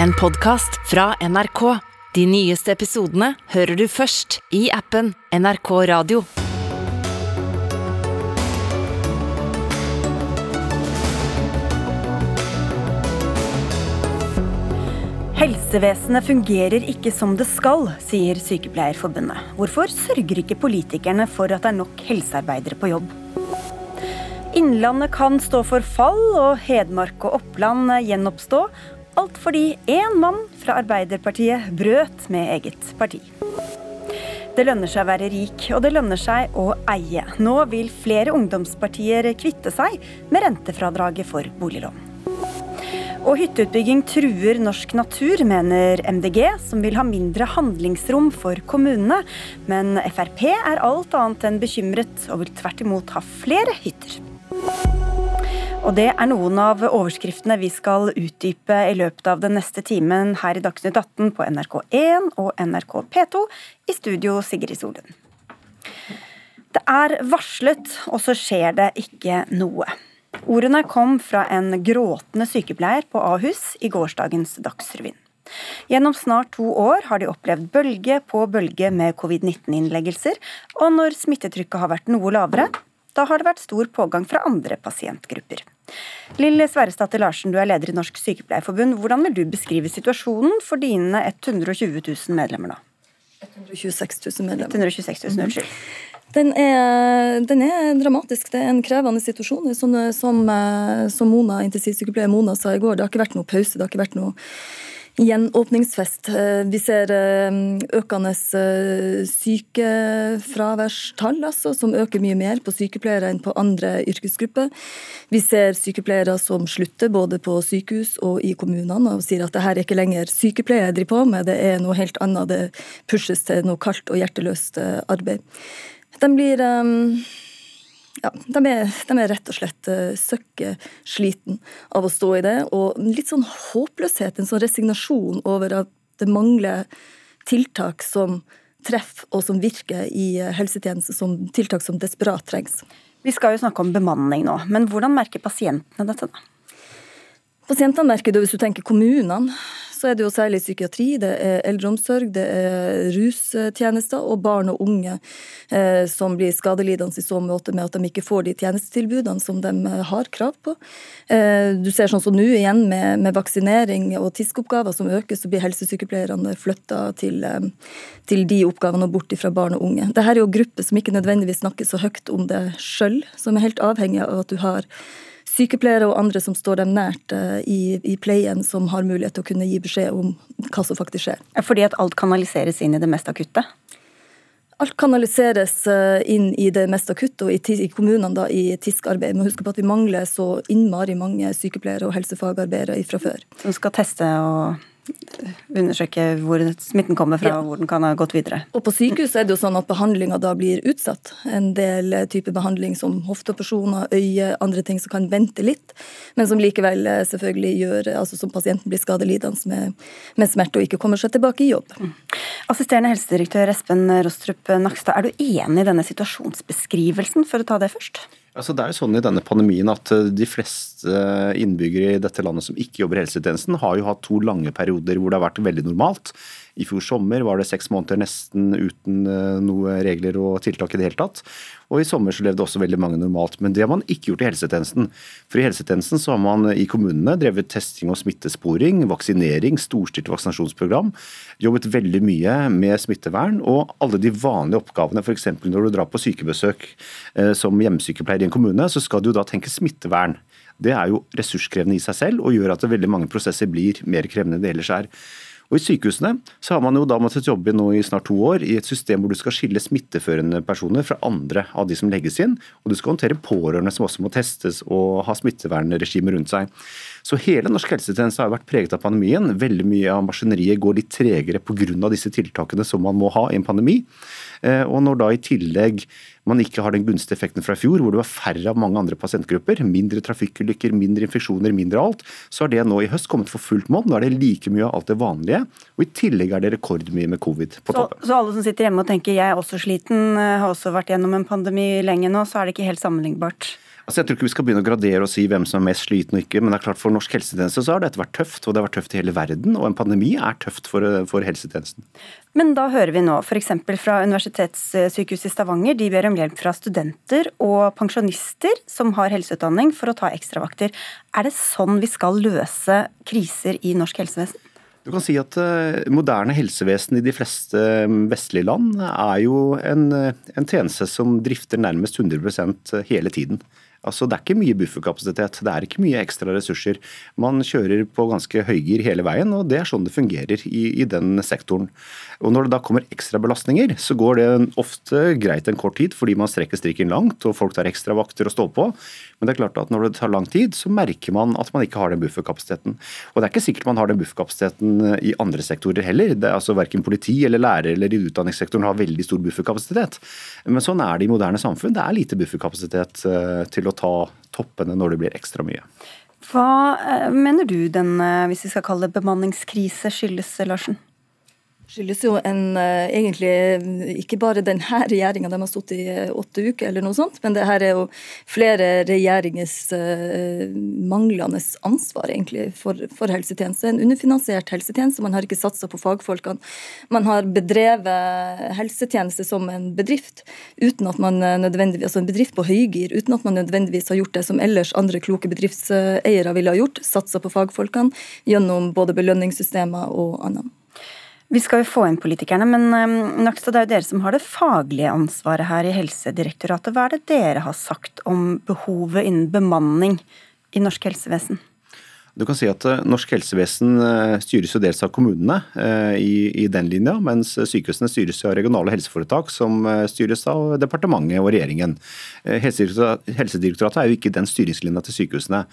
En podkast fra NRK. De nyeste episodene hører du først i appen NRK Radio. Helsevesenet fungerer ikke som det skal, sier Sykepleierforbundet. Hvorfor sørger ikke politikerne for at det er nok helsearbeidere på jobb? Innlandet kan stå for fall, og Hedmark og Oppland gjenoppstå. Alt fordi én mann fra Arbeiderpartiet brøt med eget parti. Det lønner seg å være rik, og det lønner seg å eie. Nå vil flere ungdomspartier kvitte seg med rentefradraget for boliglån. Og hytteutbygging truer norsk natur, mener MDG, som vil ha mindre handlingsrom for kommunene. Men Frp er alt annet enn bekymret, og vil tvert imot ha flere hytter. Og det er noen av overskriftene vi skal utdype i løpet av den neste timen her i Dagsnytt 18 på NRK1 og NRK P2. I studio Sigrid Solund. Det er varslet, og så skjer det ikke noe. Ordene kom fra en gråtende sykepleier på Ahus i gårsdagens Dagsrevyen. Gjennom snart to år har de opplevd bølge på bølge med covid-19-innleggelser, og når smittetrykket har vært noe lavere, da har det vært stor pågang fra andre pasientgrupper. Lill Sverresdatter Larsen, du er leder i Norsk Sykepleierforbund. Hvordan vil du beskrive situasjonen for dine 120 000 medlemmer nå? 126 000 medlemmer. 126 000, unnskyld. Den er, den er, dramatisk. Det er en krevende situasjon. Som, som, som Mona, intensivsykepleier Mona sa i går, det har ikke vært noe pause. Det har ikke vært noe gjenåpningsfest. Vi ser økende sykefraværstall, altså, som øker mye mer på sykepleiere enn på andre yrkesgrupper. Vi ser sykepleiere som slutter både på sykehus og i kommunene og sier at det her er ikke lenger sykepleiere jeg driver på med, det er noe helt annet. Det pushes til noe kaldt og hjerteløst arbeid. De blir ja, de er, de er, rett og slett uh, søkkesliten av å stå i det. Og litt sånn håpløshet, en sånn resignasjon over at det mangler tiltak som treffer og som virker i helsetjenesten, som tiltak som desperat trengs. Vi skal jo snakke om bemanning nå, men hvordan merker pasientene dette? da? Pasientene merker det hvis du tenker kommunene så er det jo særlig psykiatri, det er eldreomsorg, det er rustjenester og barn og unge eh, som blir skadelidende i så måte med at de ikke får de tjenestetilbudene som de eh, har krav på. Eh, du ser sånn som nå igjen med, med vaksinering og TISK-oppgaver som øker, så blir helsesykepleierne flytta til, eh, til, de oppgavene og bort fra barn og unge. Dette er jo grupper som ikke nødvendigvis snakker så høyt om det sjøl, som er helt avhengig av at du har sykepleiere og andre som står dem nært eh, i, i, pleien, som har mulighet til å kunne gi beskjed om hva som faktisk skjer. Fordi at alt kanaliseres inn i det mest akutte? Alt kanaliseres eh, inn i det mest akutte, og i, i kommunene da, i TISK-arbeid. Men husk på at vi mangler så innmari mange sykepleiere og helsefagarbeidere fra før. Som skal teste og undersøke hvor smitten kommer fra ja. og hvor den kan ha gått videre. Og På sykehus er det jo sånn at behandlinga da blir utsatt. En del type behandling som hofteoperasjoner, øye, andre ting som kan vente litt, men som likevel eh, selvfølgelig gjør altså som pasienten blir skadelidende med, med smerte og ikke kommer seg tilbake i jobb. Mm. Assisterende helsedirektør Espen Rostrup Nakstad, er du enig i denne situasjonsbeskrivelsen, for å ta det først? Altså, det er jo sånn i denne pandemien at eh, De fleste innbyggere i dette landet som ikke jobber i helsetjenesten, har jo hatt to lange perioder hvor det har vært veldig normalt. I fjor sommer var det seks måneder nesten uten noen noe regler og tiltak i det hele tatt. Og i sommer så levde også veldig mange normalt. Men det har man ikke gjort i helsetjenesten. For i helsetjenesten så har man i kommunene drevet testing og smittesporing, vaksinering, storstilt vaksinasjonsprogram. Jobbet veldig mye med smittevern og alle de vanlige oppgavene. F.eks. når du drar på sykebesøk eh, som hjemmesykepleier i en kommune, så skal du da tenke smittevern. Det er jo ressurskrevende i seg selv og gjør at veldig mange prosesser blir mer krevende enn det ellers er. Og I sykehusene så har man jo da måttet jobbe nå i snart to år i et system hvor du skal skille smitteførende personer fra andre av de som legges inn. Og du skal håndtere pårørende som også må testes og ha smittevernregimet rundt seg. Så hele norsk helsetjeneste har vært preget av pandemien. Veldig mye av maskineriet går litt tregere pga. disse tiltakene som man må ha i en pandemi. Eh, og når da i tillegg man ikke har den gunstige effekten fra i fjor, hvor det var færre av mange andre pasientgrupper, mindre trafikkulykker, mindre infeksjoner, mindre alt, så har det nå i høst kommet for fullt monn. Nå er det like mye av alt det vanlige, og i tillegg er det rekordmye med covid på toppen. Så, så alle som sitter hjemme og tenker jeg er også sliten, eh, har også vært gjennom en pandemi lenge nå, så er det ikke helt sammenlignbart? Altså jeg tror ikke vi skal begynne å gradere og si hvem som er mest sliten og ikke, men det er klart for norsk helsetjeneste så har dette vært tøft, og det har vært tøft i hele verden. Og en pandemi er tøft for, for helsetjenesten. Men da hører vi nå f.eks. fra Universitetssykehuset i Stavanger. De ber om hjelp fra studenter og pensjonister som har helseutdanning for å ta ekstravakter. Er det sånn vi skal løse kriser i norsk helsevesen? Du kan si at uh, Moderne helsevesen i de fleste mm, vestlige land er jo en, en tjeneste som drifter nærmest 100% hele tiden. Altså, Det er ikke mye bufferkapasitet, det er ikke mye ekstra ressurser. Man kjører på ganske høygir hele veien, og det er sånn det fungerer i, i, den sektoren. Og Når det da kommer ekstra belastninger, så går det ofte greit en kort tid, fordi man strekker strikken langt og folk tar ekstra vakter å stå på. Men det er klart at når det tar lang tid, så merker man at man ikke har den bufferkapasiteten. Og det er ikke sikkert man har den bufferkapasiteten i andre sektorer heller. Det er altså Verken politi eller lærere eller i utdanningssektoren har veldig stor bufferkapasitet. Men sånn er det i moderne samfunn. Det er lite bufferkapasitet eh, til å ta toppene når det blir ekstra mye. Hva eh, mener du den, eh, hvis vi skal kalle det bemanningskrise, skyldes, Larsen? Skyldes jo en, eh, egentlig ikke bare denne regjeringa, de har stått i åtte uker, eller noe sånt, men det her er jo flere regjeringers uh, manglende ansvar egentlig for, for helsetjeneste. En underfinansiert helsetjeneste. Man har ikke satsa på fagfolkene. Man har bedrevet helsetjeneste som en bedrift, uten at man nødvendigvis, altså en bedrift på høygir, uten at man nødvendigvis har gjort det som ellers andre kloke bedriftseiere ville ha gjort, satsa på fagfolkene gjennom både belønningssystemer og annet. Vi skal jo få inn politikerne, men um, Nakstad, det er jo dere som har det faglige ansvaret her i Helsedirektoratet. Hva er det dere har sagt om behovet innen bemanning i norsk helsevesen? Du kan si at eh, Norsk helsevesen eh, styres jo dels av kommunene eh, i, i, den linja, mens sykehusene styres av regionale helseforetak som styres av departementet og regjeringen. Helsedirektoratet, Helsedirektoratet er jo ikke den styringslinja til sykehusene.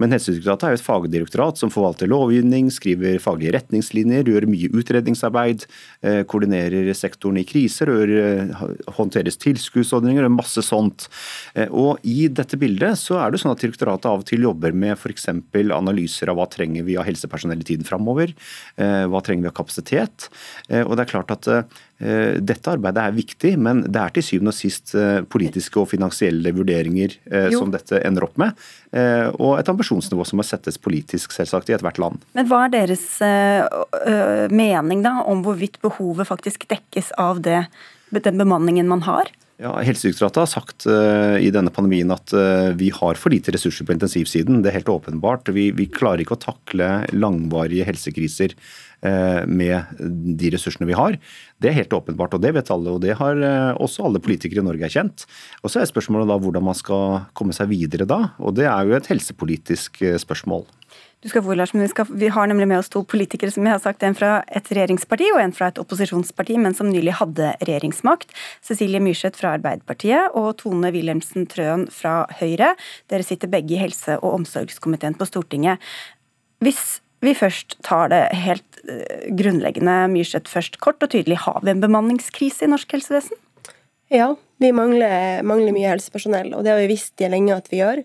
Men Helsedirektoratet er jo et fagdirektorat som forvalter lovgivning, skriver faglige retningslinjer, gjør mye utredningsarbeid, eh, koordinerer sektoren i kriser, eh, håndteres tilskuddsordninger og masse sånt. Eh, og I dette bildet så er det sånn at direktoratet av og til jobber med f.eks. analyser av hva trenger vi av helsepersonell i tiden framover, hva trenger vi av kapasitet. Og det er klart at dette arbeidet er viktig, men det er til syvende og sist politiske og finansielle vurderinger jo. som dette ender opp med. Og et ambisjonsnivå som må settes politisk, selvsagt, i ethvert land. Men hva er deres mening da, om hvorvidt behovet faktisk dekkes av det, den bemanningen man har? Ja, Helsedirektoratet har sagt uh, i denne pandemien at uh, vi har for lite ressurser på intensivsiden. Det er helt åpenbart. Vi, vi klarer ikke å takle langvarige helsekriser med de ressursene vi har. Det er helt åpenbart, og det vet alle. og Det har også alle politikere i Norge erkjent. Og Så er spørsmålet da hvordan man skal komme seg videre da. og Det er jo et helsepolitisk spørsmål. Du skal få, Lars, men vi, skal, vi, har nemlig med oss to politikere, som jeg har sagt, en fra et regjeringsparti og en fra et opposisjonsparti, men som nylig hadde regjeringsmakt. Cecilie Myrseth fra Arbeiderpartiet og Tone Wilhelmsen Trøen fra Høyre. Dere sitter begge i helse- og omsorgskomiteen på Stortinget. Hvis vi først tar det helt grunnleggende, Myrseth først, kort og tydelig, har vi en bemanningskrise i norsk helsevesen? Ja, vi mangler, mangler mye helsepersonell, og det har vi visst lenge at vi gjør.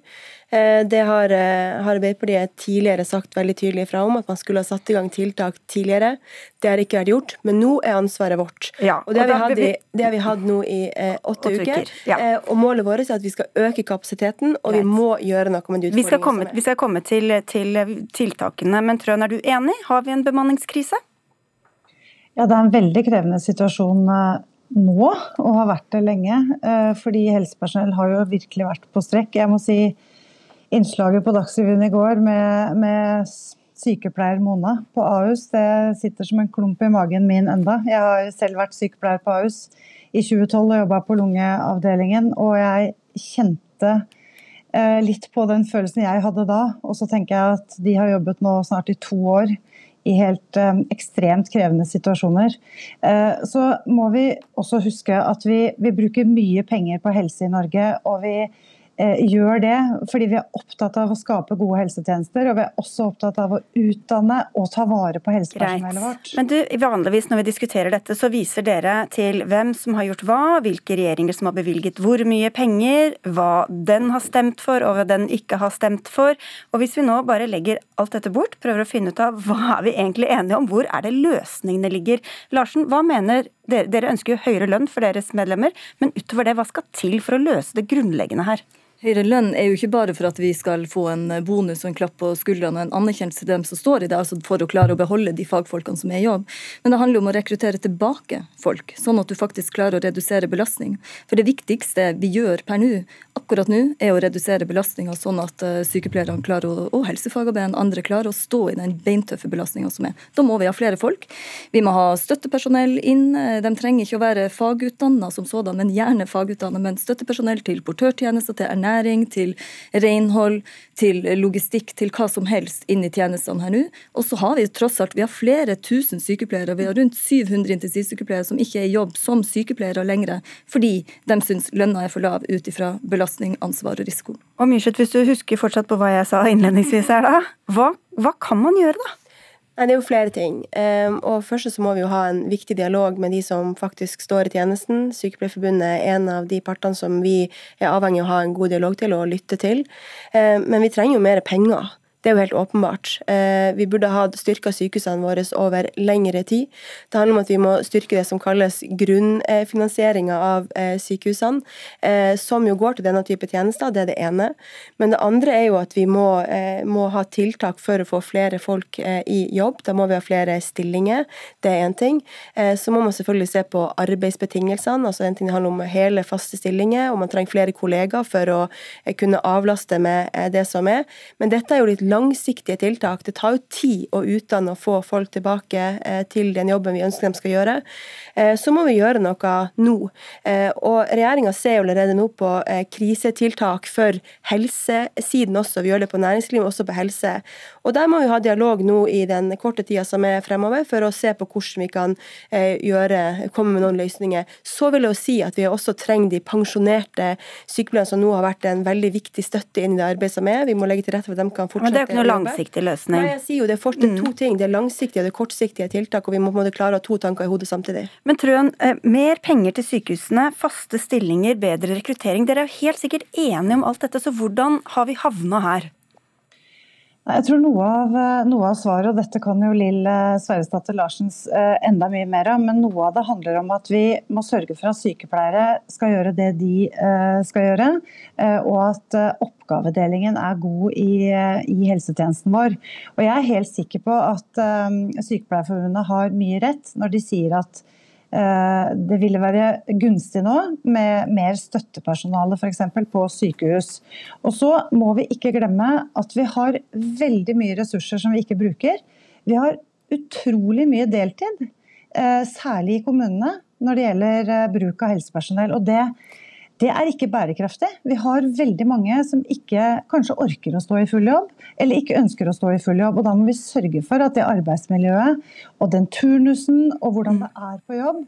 Eh, det har, eh, har Arbeiderpartiet tidligere sagt veldig tydelig fra om, at man skulle ha satt i gang tiltak tidligere. Det har ikke vært gjort, men nå er ansvaret vårt. Ja, og det har, vi hatt, i, det har vi hatt nå i eh, åtte, åtte, uker. uker ja. eh, og målet vårt er at vi skal øke kapasiteten, og Greit. vi må gjøre noe med de utfordringene vi skal komme, Vi skal komme til, til tiltakene, men Trøen, er du enig? Har vi en bemanningskrise? Ja, det er en veldig krevende situasjon nå, og har vært det lenge. Fordi helsepersonell har jo virkelig vært på strekk. Jeg må si innslaget på Dagsrevyen i går med, med sykepleier Mona på Ahus, det sitter som en klump i magen min enda. Jeg har selv vært sykepleier på Ahus i 2012 og jobba på lungeavdelingen, og jeg kjente eh, litt på den følelsen jeg hadde da. Og så tenker jeg at de har jobbet nå snart i to år i helt eh, ekstremt krevende situasjoner. Eh, så må vi også huske at vi, vi bruker mye penger på helse i Norge, og vi gjør det fordi vi er opptatt av å skape gode helsetjenester. Og vi er også opptatt av å utdanne og ta vare på helsepersonellet vårt. Men du, vanligvis når vi diskuterer dette, så viser dere til hvem som har gjort hva, hvilke regjeringer som har bevilget hvor mye penger, hva den har stemt for og hva den ikke har stemt for. Og hvis vi nå bare legger alt dette bort, prøver å finne ut av hva er vi egentlig enige om, hvor er det løsningene ligger? Larsen, hva mener dere? Dere ønsker jo høyere lønn for deres medlemmer, men utover det, hva skal til for å løse det grunnleggende her? Høyere lønn er jo ikke bare for at vi skal få en bonus og en klapp på skuldrene og en anerkjennelse til dem som står i det, altså for å klare å beholde de fagfolkene som er i jobb. Men det handler om å rekruttere tilbake folk, sånn at du faktisk klarer å redusere belastning. For det viktigste vi gjør per nå, akkurat nå, er å redusere belastninga sånn at eh, sykepleierne og helsefagarbeiderne andre klarer å stå i den beintøffe belastninga som er. Da må vi ha flere folk. Vi må ha støttepersonell inn. De trenger ikke å være fagutdanna som sådan, men gjerne fagutdanna, men støttepersonell til portørtjenester, til ernæring ernæring, til renhold, til logistikk, til hva som helst inn i tjenestene her nå. Og så har vi tross alt vi har flere tusen sykepleiere. Vi har rundt 700 intensivsykepleiere som ikke er i jobb som sykepleiere lenger, fordi de syns lønna er for lav ut ifra belastning, ansvar og risiko. Og Myrseth, hvis du husker fortsatt på hva jeg sa innledningsvis her da, hva, hva kan man gjøre da? Nei, Det er jo flere ting. Um, og Først så må vi jo ha en viktig dialog med de som faktisk står i tjenesten. Sykepleierforbundet er en av de partene som vi er avhengig av å ha en god dialog til og lytte til. Um, men vi trenger jo mer penger. Det er jo helt åpenbart. Eh, vi burde ha styrka sykehusene våre over lengre tid. Det handler om at vi må styrke det som kalles grunnfinansieringa av eh, sykehusene, eh, som jo går til denne type tjenester. Det er det ene. Men det andre er jo at vi må, må ha tiltak for å få flere folk i jobb. Da må vi ha flere stillinger. Det er én ting. Så må man selvfølgelig se på arbeidsbetingelsene. altså En ting handler om hele, faste stillinger, og man trenger flere kollegaer for å kunne avlaste med det som er. Men dette er jo litt langsiktige tiltak. Det tar jo tid å utdanne og få folk tilbake eh, til den jobben vi ønsker de skal gjøre. Eh, så må vi gjøre noe nå. Eh, og regjeringa ser jo allerede nå på krisetiltak for helsesiden også. Vi gjør det på næringsliv, også på helse. Og der må vi ha dialog nå i den korte tida som er fremover, for å se på hvordan vi kan gjøre, komme med noen løsninger. Så vil jeg jo si at vi også trenger de pensjonerte sykepleierne som nå har vært en veldig viktig støtte inn i det arbeidet som er. Vi må legge til rette for at de kan fortsette Men det er jo ikke noe langsiktig løsning. Nei, jeg sier jo det er fortsatt to mm. ting. Det er langsiktige og det er kortsiktige tiltak, og vi må på en måte klare å ha to tanker i hodet samtidig. Men Trøen, eh, mer penger til sykehusene, faste stillinger, bedre rekruttering. Dere er jo helt sikkert enige om alt dette, så hvordan har vi havna her? Jeg tror noe av, eh, noe av, svaret, og dette kan jo Lill eh, Sverresdatter Larsens eh, enda mye mer om, men noe av det handler om at vi må sørge for at sykepleiere skal gjøre det de skal gjøre, og at oppgavedelingen er god i, i helsetjenesten vår. Og jeg er helt sikker på at Sykepleierforbundet har mye rett når de sier at det ville være gunstig nå med mer støttepersonale f.eks. på sykehus. Og så må vi ikke glemme at vi har veldig mye ressurser som vi ikke bruker. Vi har utrolig mye deltid, eh, særlig i kommunene, når det gjelder eh, bruk av helsepersonell. Og det det er ikke bærekraftig. Vi har veldig mange som ikke kanskje orker å stå i full jobb, eller ikke ønsker å stå i full jobb. og Da må vi sørge for at det arbeidsmiljøet og den turnusen og hvordan det er på jobb,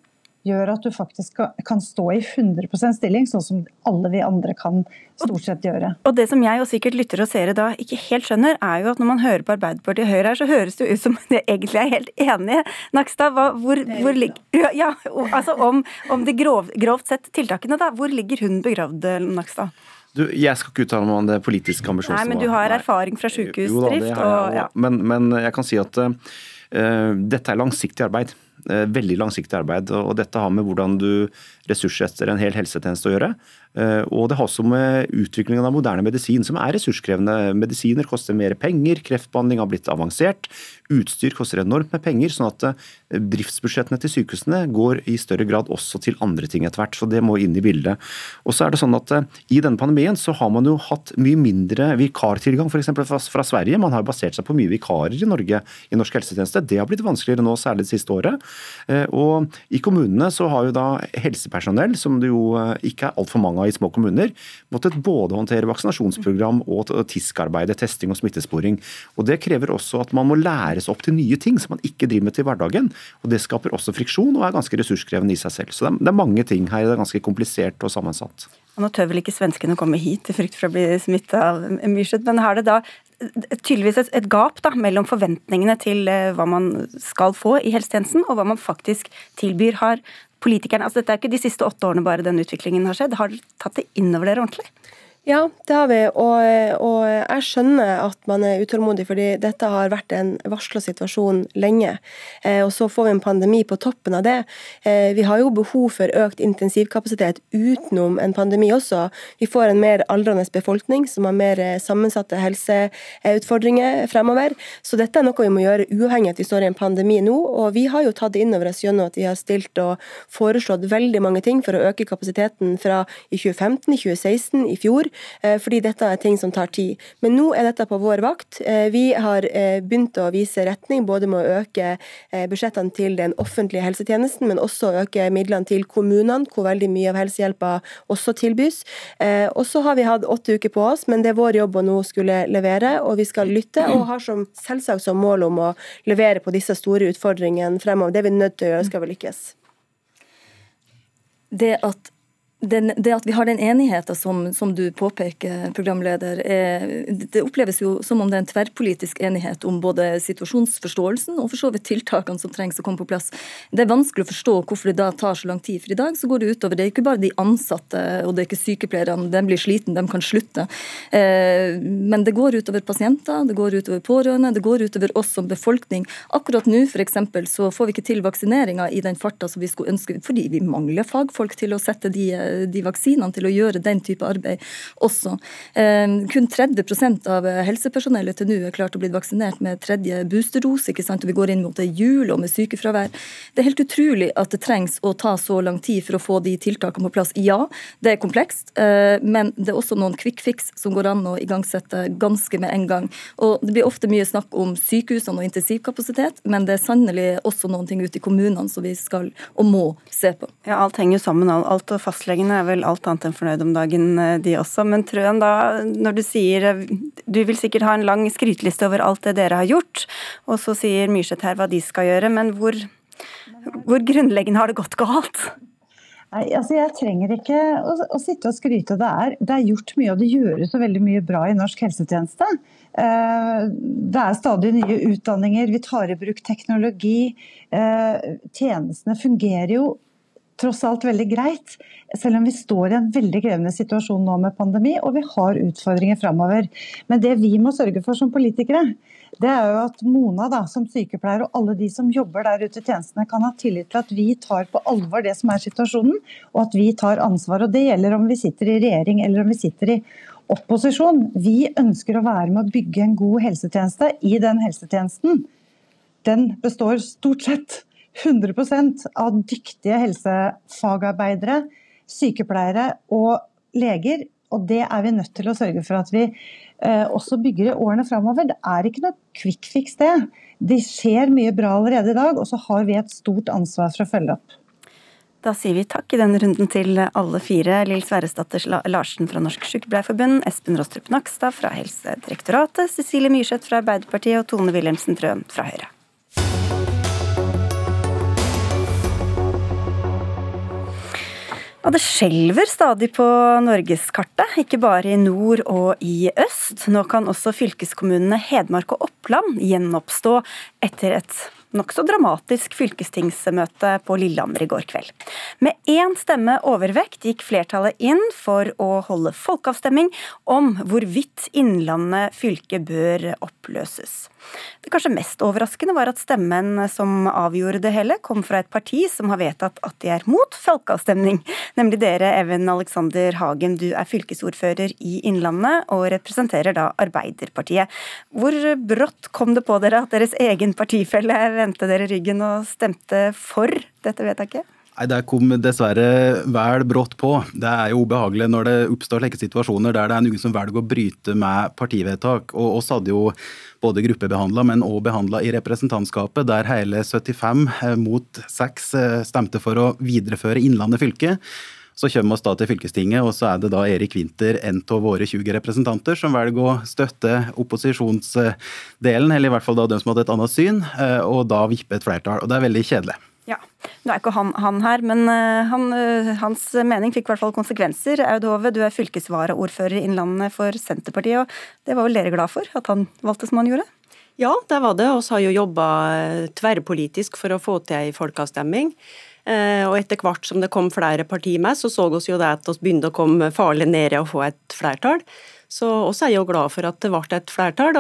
gjør at du faktisk kan stå i 100% stilling, sånn som alle vi andre kan stort sett gjøre. Og Det som jeg og sikkert lytter og seere da ikke helt skjønner, er jo at når man hører på Arbeiderpartiet og Høyre her, så høres det ut som de egentlig er helt enige. Nakstad, hva, hvor, hvor ligger ja, altså om, om de grov, grovt sett tiltakene, da. Hvor ligger hun begravd, Nakstad? Du, jeg skal ikke uttale meg om det politiske ambisjonsnivået. Nei, men du har erfaring fra sykehusdrift. og, ja. men, men, jeg kan si at uh, dette er langsiktig arbeid. Eh, veldig langsiktig arbeid. og Dette har med hvordan du ressurssetter en hel helsetjeneste å gjøre. Eh, og det har også med utviklingen av moderne medisin, som er ressurskrevende. Medisiner koster mer penger, kreftbehandling har blitt avansert, utstyr koster enormt med penger. sånn at eh, driftsbudsjettene til sykehusene går i større grad også til andre ting etter hvert. Så det må inn i bildet. Og så er det sånn at I denne pandemien så har man jo hatt mye mindre vikartilgang f.eks. Fra, fra Sverige. Man har basert seg på mye vikarer i Norge i norsk helsetjeneste. Det har blitt vanskeligere nå, særlig det siste året. Og i kommunene så har jo da helsepersonell, som det jo ikke er altfor mange av i små kommuner, måttet både håndtere vaksinasjonsprogram og TISK-arbeidet, testing og smittesporing. Og Det krever også at man må læres opp til nye ting som man ikke driver med til hverdagen. og Det skaper også friksjon og er ganske ressurskrevende i seg selv. Så det er, mange ting her. Det er ganske komplisert og sammensatt. Og nå tør vel ikke svenskene komme hit i frykt for å bli smitta av Myrseth, men har det da tydeligvis et, gap da, mellom forventningene til uh, hva man skal få i helsetjenesten, og hva man faktisk tilbyr. Har politikerne, altså Dette er ikke de siste åtte årene bare den utviklingen har skjedd. Har dere tatt det innover dere ordentlig? Ja, det har vi. Og, og, jeg skjønner at man er utålmodig, fordi dette har vært en varsla situasjon lenge. Eh, og så får vi en pandemi på toppen av det. Eh, vi har jo behov for økt intensivkapasitet utenom en pandemi også. Vi får en mer aldrende befolkning som har mer eh, sammensatte helseutfordringer fremover. Så dette er noe vi må gjøre uavhengig av at vi står i en pandemi nå. Og vi har jo tatt det inn over oss gjennom at vi har stilt og foreslått veldig mange ting for å øke kapasiteten fra i 2015, i 2016, i fjor. Eh, fordi dette er ting som tar tid. Men nå er dette på vår vakt. Eh, vi har eh, begynt å vise retning, både med å øke budsjettene til den offentlige helsetjenesten, men også å øke midlene til kommunene, hvor veldig mye av helsehjelpa også tilbys. Og så har vi hatt åtte uker på oss, men det er vår jobb å nå skulle levere, og vi skal lytte, og har som selvsagt som mål om å levere på disse store utfordringene fremover. Det er vi nødt til å gjøre skal vi lykkes. Det at den, det at vi har den enigheten som, som, du påpeker, programleder, er, det oppleves jo som om det er en tverrpolitisk enighet om både situasjonsforståelsen og for så vidt tiltakene som trengs å komme på plass. Det er vanskelig å forstå hvorfor det da tar så lang tid. For i dag så går det utover Det er ikke bare de ansatte og det er ikke sykepleierne, de blir sliten, de kan slutte. Eh, men det går utover pasienter, det går utover pårørende, det går utover oss som befolkning. Akkurat nå f.eks. så får vi ikke til vaksineringa i den farta som vi skulle ønske, fordi vi mangler fagfolk til å sette de de vaksinene til å gjøre den type arbeid også. Eh, kun 30% av helsepersonellet til nå er klart å bli vaksinert med tredje boosterdose, ikke sant? og vi går inn mot jul og med sykefravær. Det er helt utrolig at det trengs å ta så lang tid for å få de tiltakene på plass. Ja, det er komplekst, eh, men det er også noen quick fix som går an å igangsette ganske med en gang. Og Det blir ofte mye snakk om sykehusene og intensivkapasitet, men det er sannelig også noen ting ute i kommunene som vi skal og må se på. Ja, Alt henger sammen. Alt og fastlege Fagforeningene er vel alt annet enn fornøyd om dagen, eh, de også. Men Trøen, da, når du sier eh, Du vil sikkert ha en lang skryteliste over alt det dere har gjort, og så sier Myrseth her hva de skal gjøre, men hvor, hvor grunnleggende har det gått galt? Nei, altså Jeg trenger ikke å, å sitte og skryte. Det er, det er, gjort mye, og det gjøres så veldig mye bra i norsk helsetjeneste. Eh, det er stadig nye utdanninger, vi tar i bruk teknologi. Tjenestene fungerer jo tross alt veldig greit, selv om vi står i en veldig krevende situasjon nå med pandemi, og vi har utfordringer framover. Men det vi må sørge for som politikere, det er jo at Mona da, som sykepleier og alle de som jobber der ute i tjenestene, kan ha tillit til at vi tar på alvor det som er situasjonen, og at vi tar ansvar. Og Det gjelder om vi sitter i regjering eller om vi sitter i opposisjon. Vi ønsker å være med å bygge en god helsetjeneste i den helsetjenesten. Den består stort sett 100% av dyktige helsefagarbeidere, sykepleiere og leger. Og det er vi nødt til å sørge for at vi eh, også bygger i årene framover. Det er ikke noe quick fix, det. Det skjer mye bra allerede i dag, og så har vi et stort ansvar for å følge opp. Da sier vi takk i denne runden til alle fire. Lill Sverresdatter Larsen fra Norsk Sykepleierforbund, Espen Rostrup Nakstad fra Helsedirektoratet, Cecilie Myrseth fra Arbeiderpartiet og Tone Wilhelmsen Trøen fra Høyre. Og det skjelver stadig på norgeskartet, ikke bare i nord og i øst. Nå kan også fylkeskommunene Hedmark og Oppland gjenoppstå etter et nokså dramatisk fylkestingsmøte på Lillehammer i går kveld. Med én stemme overvekt gikk flertallet inn for å holde folkeavstemning om hvorvidt Innlandet fylke bør oppløses. Det kanskje mest overraskende var at stemmen som avgjorde det hele, kom fra et parti som har vedtatt at de er mot folkeavstemning, nemlig dere, Even Alexander Hagen. Du er fylkesordfører i Innlandet og representerer da Arbeiderpartiet. Hvor brått kom det på dere at deres egen partifelle vendte dere ryggen og stemte for dette vedtaket? Nei, Det kom dessverre vel brått på. Det er jo ubehagelig når det oppstår slike situasjoner der det er noen som velger å bryte med partivedtak. Og oss hadde jo både gruppebehandla, men òg behandla i representantskapet, der hele 75 eh, mot 6 eh, stemte for å videreføre Innlandet fylke. Så kommer vi da til fylkestinget, og så er det da Erik Winther, en av våre 20 representanter, som velger å støtte opposisjonsdelen, eller i hvert fall da de som hadde et annet syn, eh, og da vippe et flertall. Og det er veldig kjedelig. Nå er ikke han, han her, men uh, han, uh, hans mening fikk i hvert fall konsekvenser. Aud Hove, du er fylkesvaraordfører i Innlandet for Senterpartiet, og det var vel dere glad for at han valgte som han gjorde? Ja, det var det. Vi har jo jobba eh, tverrpolitisk for å få til ei folkeavstemning. Og etter hvert som det kom flere partier med, så så vi jo det at vi begynte å komme farlig nede og få et flertall. Så også er jeg jo glad for at det ble et flertall,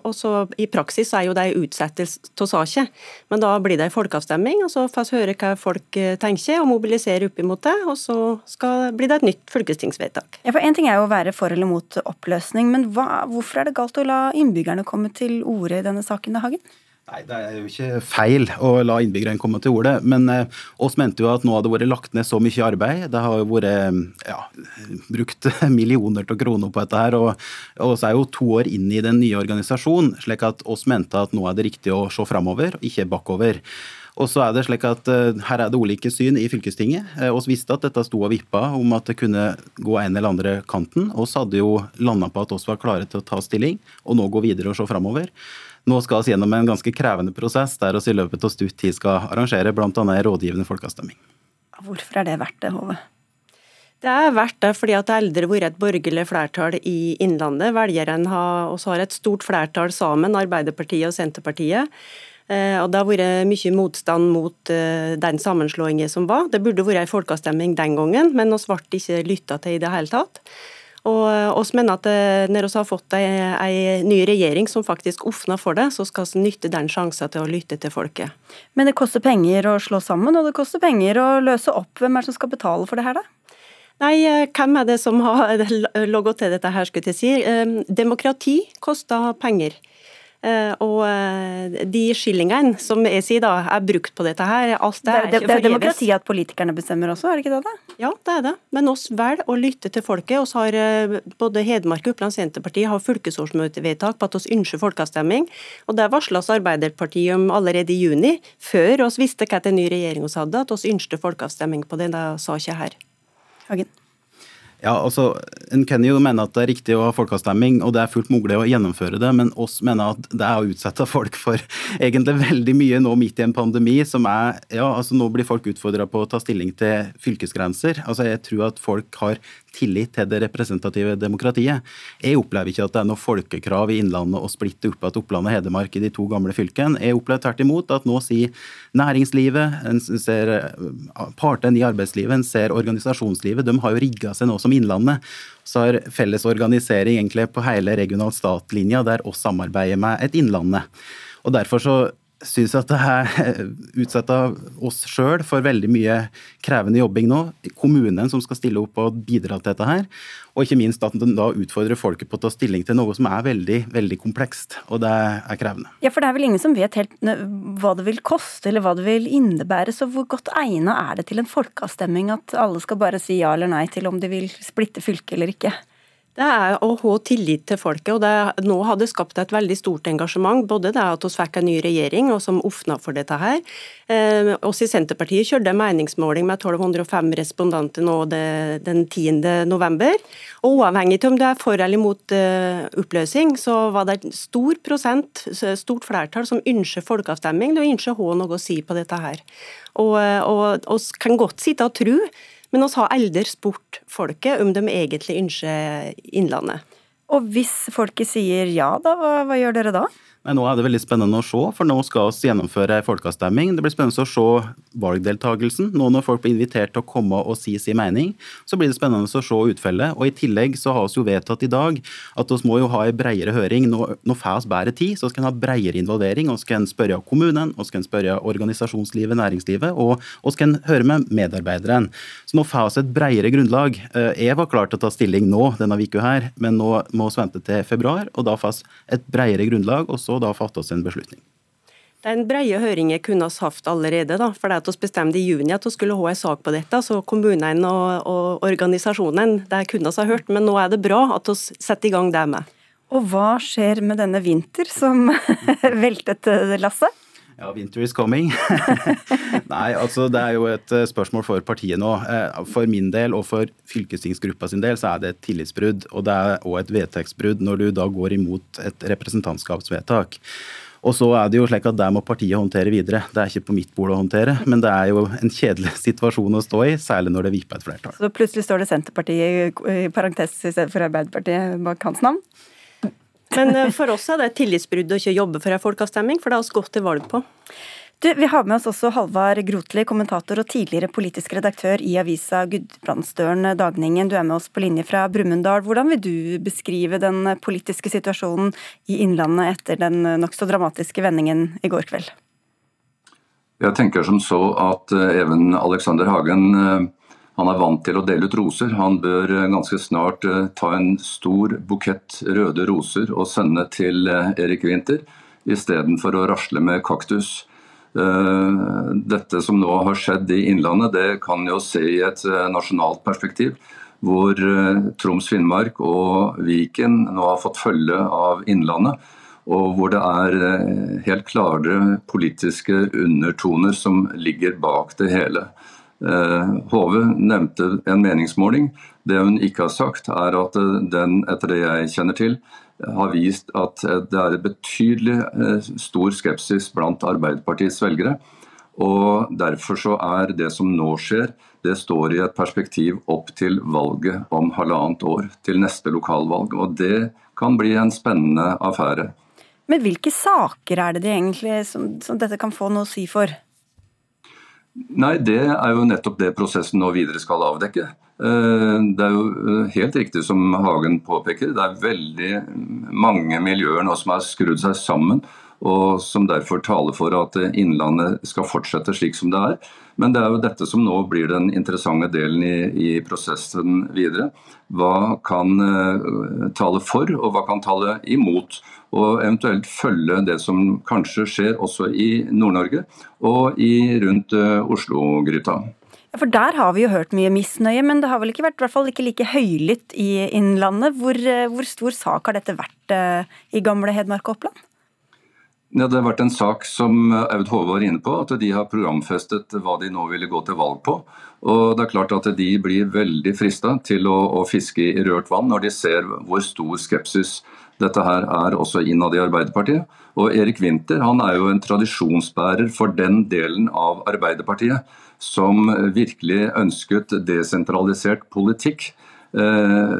og så i praksis er jo det en utsettelse av saken. Men da blir det en folkeavstemning, og så får vi høre hva folk eh, tenker og mobilisere opp imot det. Og så skal, blir det et nytt fylkestingsvedtak. Ja, for En ting er jo å være for eller mot oppløsning, men hva, hvorfor er det galt å la innbyggerne komme til orde i denne saken, Hagen? Nei, Det er jo ikke feil å la innbyggerne komme til orde, men eh, oss mente jo at nå hadde vært lagt ned så mye arbeid. Det har jo vært ja, brukt millioner av kroner på dette her, og, og er jo to år inn i den nye organisasjonen, slik at oss mente at nå er det riktig å se framover, ikke bakover. Og så er det slik at uh, Her er det ulike syn i fylkestinget. Vi visste at dette sto og vippa om at det kunne gå en eller andre kanten. Vi hadde jo landa på at oss var klare til å ta stilling og nå gå videre og se framover. Nå skal vi gjennom en ganske krevende prosess der vi i løpet av stutt tid skal arrangere bl.a. en rådgivende folkeavstemning. Hvorfor er det verdt det, Hove? Det er verdt det fordi at det aldri har vært et borgerlig flertall i Innlandet. Velgerne har, også har et stort flertall sammen, Arbeiderpartiet og Senterpartiet. Eh, og Det har vært mye motstand mot eh, den sammenslåingen som var. Det burde vært en folkeavstemning den gangen, men vi ble ikke lytta til i det hele tatt. Og eh, oss mener at eh, når vi har fått en ny regjering som faktisk åpner for det, så skal vi nytte den sjansen til å lytte til folket. Men det koster penger å slå sammen, og det koster penger å løse opp. Hvem er det som skal betale for det her, da? Nei, eh, hvem er det som har logget til dette her, skulle jeg si. Demokrati koster penger. Eh, og eh, de skillingene som jeg sier da, er brukt på dette her, alt det, det er, det, det er demokrati at politikerne bestemmer også, er det ikke det? da? Ja, det er det. Men oss velger å lytte til folket. Oss har eh, både Hedmark og Oppland Senterparti har fylkesårsmøtevedtak på at oss ønsker folkeavstemning. Og det varsla Arbeiderpartiet om allerede i juni, før oss visste hva en ny regjering hadde, at oss ønsket folkeavstemning på denne saken her. Hagen. Ja, altså, En kan jo mene at det er riktig å ha folkeavstemning, og det er fullt mulig å gjennomføre det, men oss mener at det er å utsette folk for egentlig veldig mye nå midt i en pandemi som er Ja, altså nå blir folk utfordra på å ta stilling til fylkesgrenser. Altså, Jeg tror at folk har tillit til det representative demokratiet. Jeg opplever ikke at det er noe folkekrav i Innlandet å splitte opp igjen Oppland og Hedmark i de to gamle fylkene. Jeg opplever tvert imot at nå sier næringslivet, en eh, partene i arbeidslivet, en ser organisasjonslivet, de har jo rigga seg nå som Innlandet. Så har felles organisering egentlig på hele regional stat-linja, der oss samarbeider med et Innlandet. Og Derfor så syns at det er utsetter oss sjøl for veldig mye krevende jobbing nå. Kommunen som skal stille opp og bidra til dette her. Og ikke minst at den da utfordrer folket på å ta stilling til noe som er veldig veldig komplekst. Og det er krevende. Ja, For det er vel ingen som vet helt hva det vil koste eller hva det vil innebære. Så hvor godt egnet er det til en folkeavstemning at alle skal bare si ja eller nei til om de vil splitte fylket eller ikke? Det er å ha tillit til folket. og det, Nå har det skapt et veldig stort engasjement. Både det at vi fikk en ny regjering og som åpna for dette her. Eh, oss i Senterpartiet kjørte meningsmåling med 1205 respondanter nå det, den 10. november. Og Uavhengig av om du er for eller mot eh, oppløsning, så var det et stor prosent, stort flertall som ønsker folkeavstemning. Du ønsker å ha noe å si på dette her. Og, vi og kan godt sitte og tro men oss har aldri spurt folket om de egentlig ønsker Innlandet. Og hvis folket sier ja, da, hva, hva gjør dere da? Men nå er det veldig spennende å se, for nå skal vi gjennomføre folkeavstemning. Det blir spennende å se valgdeltakelsen. Nå når folk blir invitert til å komme og si sin mening, så blir det spennende å se utfellet. Og I tillegg så har vi jo vedtatt i dag at vi må jo ha en bredere høring. Nå, nå får vi bedre tid, så vi en ha bredere involvering. Vi skal spørre kommunen, vi skal spørre organisasjonslivet, næringslivet, og vi skal høre med medarbeideren. Så nå får vi et bredere grunnlag. Eh, jeg var klar til å ta stilling nå denne uka her, men nå må vi vente til februar, og da får vi et bredere grunnlag. og så så da fattes en beslutning. Den brede høringen kunne vi hatt allerede, da, for det at vi bestemte i juni at vi skulle ha en sak på dette. så Kommunene og, og organisasjonene det kunne vi ha hørt, men nå er det bra at vi setter i gang det med. Og hva skjer med denne vinter som veltet lasset? Ja, winter is coming. Nei, altså det er jo et eh, spørsmål for partiet nå. Eh, for min del og for fylkestingsgruppa sin del så er det et tillitsbrudd. Og det er òg et vedtektsbrudd når du da går imot et representantskapsvedtak. Og så er det jo slik at Der må partiet håndtere videre. Det er ikke på mitt bord å håndtere, men det er jo en kjedelig situasjon å stå i, særlig når det vipper et flertall. Så plutselig står det Senterpartiet i parentes i stedet for Arbeiderpartiet bak hans navn? Men eh, for oss er det et tillitsbrudd å ikke jobbe for en folkeavstemning, for det har vi gått til valg på. Du, vi har med oss også Halvard Grotli, kommentator og tidligere politisk redaktør i avisa Gudbrandsdølen Dagningen. Du er med oss på linje fra Brumunddal. Hvordan vil du beskrive den politiske situasjonen i Innlandet etter den nokså dramatiske vendingen i går kveld? Jeg tenker som så at eh, Even Alexander Hagen eh, han er vant til å dele ut roser. Han bør eh, ganske snart ta en stor bukett røde roser og sende til Erik Winther, istedenfor å rasle med kaktus. Dette som nå har skjedd i Innlandet, det kan jo se i et nasjonalt perspektiv. Hvor Troms, Finnmark og Viken nå har fått følge av Innlandet og hvor det er eh, helt klare politiske undertoner som ligger bak det hele. Hove eh, nevnte en meningsmåling. Det hun ikke har sagt, er at den, etter det jeg kjenner til, har vist at det er betydelig eh, stor skepsis blant Arbeiderpartiets velgere. Og Derfor så er det som nå skjer, det står i et perspektiv opp til valget om halvannet år. Til neste lokalvalg. Og det kan bli en spennende affære. Men hvilke saker er det de egentlig som, som dette kan få noe å si for? Nei, Det er jo nettopp det prosessen nå videre skal avdekke. Eh, det er jo eh, helt riktig som Hagen påpeker, det er veldig mange miljøer nå som har skrudd seg sammen og som derfor taler for at Innlandet skal fortsette slik som det er. Men det er jo dette som nå blir den interessante delen i, i prosessen videre. Hva kan uh, tale for, og hva kan tale imot? Og eventuelt følge det som kanskje skjer også i Nord-Norge og i, rundt uh, Oslo-gryta. Ja, for Der har vi jo hørt mye misnøye, men det har vel ikke vært i hvert fall ikke like høylytt i Innlandet. Hvor, uh, hvor stor sak har dette vært i gamle Hedmark og Oppland? Ja, det har vært en sak som Aud Hove var inne på, at de har programfestet hva de nå ville gå til valg på. Og det er klart at De blir veldig frista til å, å, fiske i rørt vann når de ser hvor stor skepsis dette her er også innad i Arbeiderpartiet. Og Erik Winther han er jo en tradisjonsbærer for den delen av Arbeiderpartiet som virkelig ønsket desentralisert politikk eh,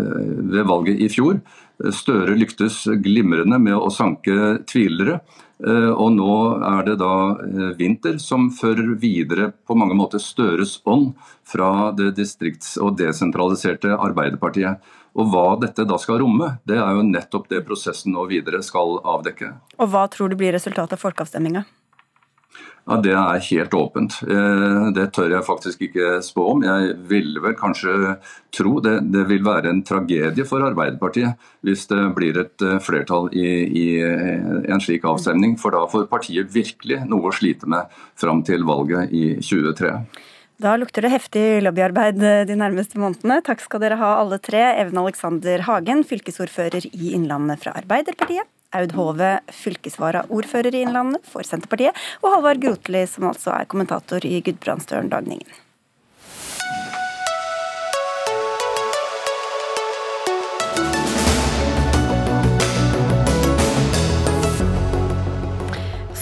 ved valget i fjor. Støre lyktes glimrende med å sanke tvilere. Eh, og nå er det da eh, vinter som fører videre på mange måter Støres ånd fra det distrikts- og desentraliserte Arbeiderpartiet. Og Hva dette da skal romme, det er jo nettopp det prosessen nå videre skal avdekke. Og Hva tror du blir resultatet av folkeavstemninga? Ja, Det er helt åpent. Eh, det tør jeg faktisk ikke spå om. Jeg ville vel kanskje tro det, det vil være en tragedie for Arbeiderpartiet hvis det blir et eh, flertall i, i eh, en slik avstemning. For da får partiet virkelig noe å slite med fram til valget i 2023. Da lukter det heftig lobbyarbeid de nærmeste månedene. Takk skal dere ha alle tre. Even Alexander Hagen, fylkesordfører i Innlandet fra Arbeiderpartiet. Aud Hove, fylkesvaraordfører i Innlandet for Senterpartiet, og Halvard Grotli, som altså er kommentator i Gudbrandsdølen Dagningen.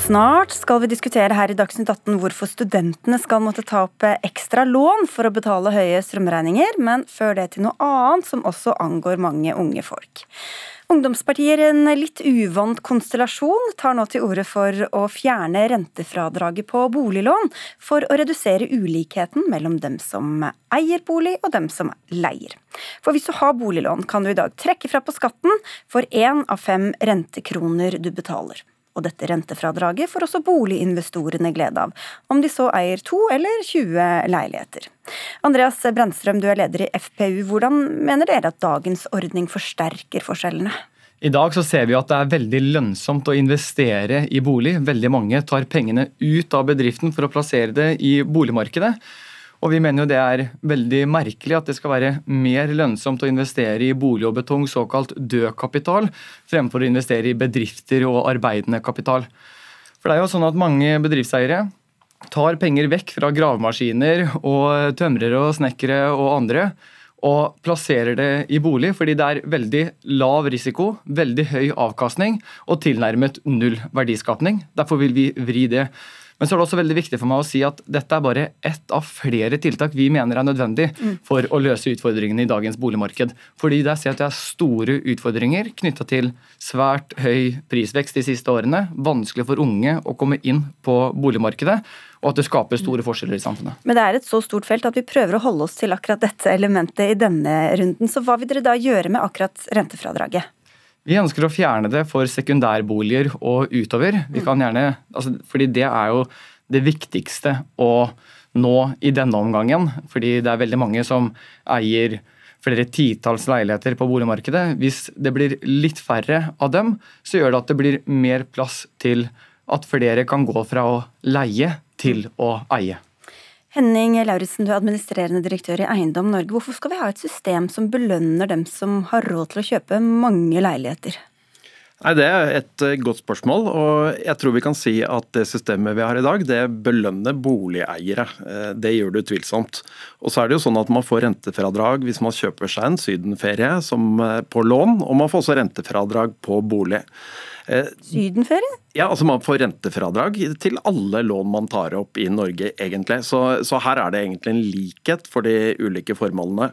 Snart skal vi diskutere her i Dagsnytt 18 hvorfor studentene skal måtte ta opp ekstra lån for å betale høye strømregninger, men før det til noe annet som også angår mange unge folk. Ungdomspartier, en litt uvant konstellasjon, tar nå til orde for å fjerne rentefradraget på boliglån for å redusere ulikheten mellom dem som eier bolig og dem som leier. For hvis du har boliglån, kan du i dag trekke fra på skatten for én av fem rentekroner du betaler. Og dette rentefradraget får også boliginvestorene glede av, om de så eier to eller 20 leiligheter. Andreas Brennstrøm, du er leder i FPU. Hvordan mener dere at dagens ordning forsterker forskjellene? I dag så ser vi at det er veldig lønnsomt å investere i bolig. Veldig mange tar pengene ut av bedriften for å plassere det i boligmarkedet. Og vi mener jo det er veldig merkelig at det skal være mer lønnsomt å investere i bolig og betong, såkalt død kapital, fremfor å investere i bedrifter og arbeidende kapital. For det er jo sånn at mange bedriftseiere tar penger vekk fra gravemaskiner og tømrere og snekkere og andre, og plasserer det i bolig fordi det er veldig lav risiko, veldig høy avkastning og tilnærmet null verdiskapning. Derfor vil vi vri det Men så er det også veldig viktig for meg å si at dette er bare ett av flere tiltak vi mener er nødvendig for å løse utfordringene i dagens boligmarked. Fordi der ser jeg at det er store utfordringer knytta til svært høy prisvekst de siste årene, vanskelig for unge å komme inn på boligmarkedet, og at det skaper store forskjeller i samfunnet. Men det er et så stort felt at vi prøver å holde oss til akkurat dette elementet i denne runden. Så hva vil dere da gjøre med akkurat rentefradraget? Vi ønsker å fjerne det for sekundærboliger og utover. Vi kan gjerne, altså, fordi det er jo det viktigste å nå i denne omgangen. Fordi det er veldig mange som eier flere titalls leiligheter på boligmarkedet. Hvis det blir litt færre av dem, så gjør det at det blir mer plass til at flere kan gå fra å leie til å eie. Henning Lauritzen, du er administrerende direktør i Eiendom Norge. Hvorfor skal vi ha et system som belønner dem som har råd til å kjøpe mange leiligheter? Nei, Det er et eh, godt spørsmål. og jeg tror vi kan si at Det systemet vi har i dag, det belønner boligeiere. Eh, det gjør det utvilsomt. Og så er det jo sånn at Man får rentefradrag hvis man kjøper seg en sydenferie eh, på lån, og man får også rentefradrag på bolig. Sydenferie? Ja, altså Man får rentefradrag til alle lån man tar opp i Norge, egentlig. Så, så her er det egentlig en likhet for de ulike formålene.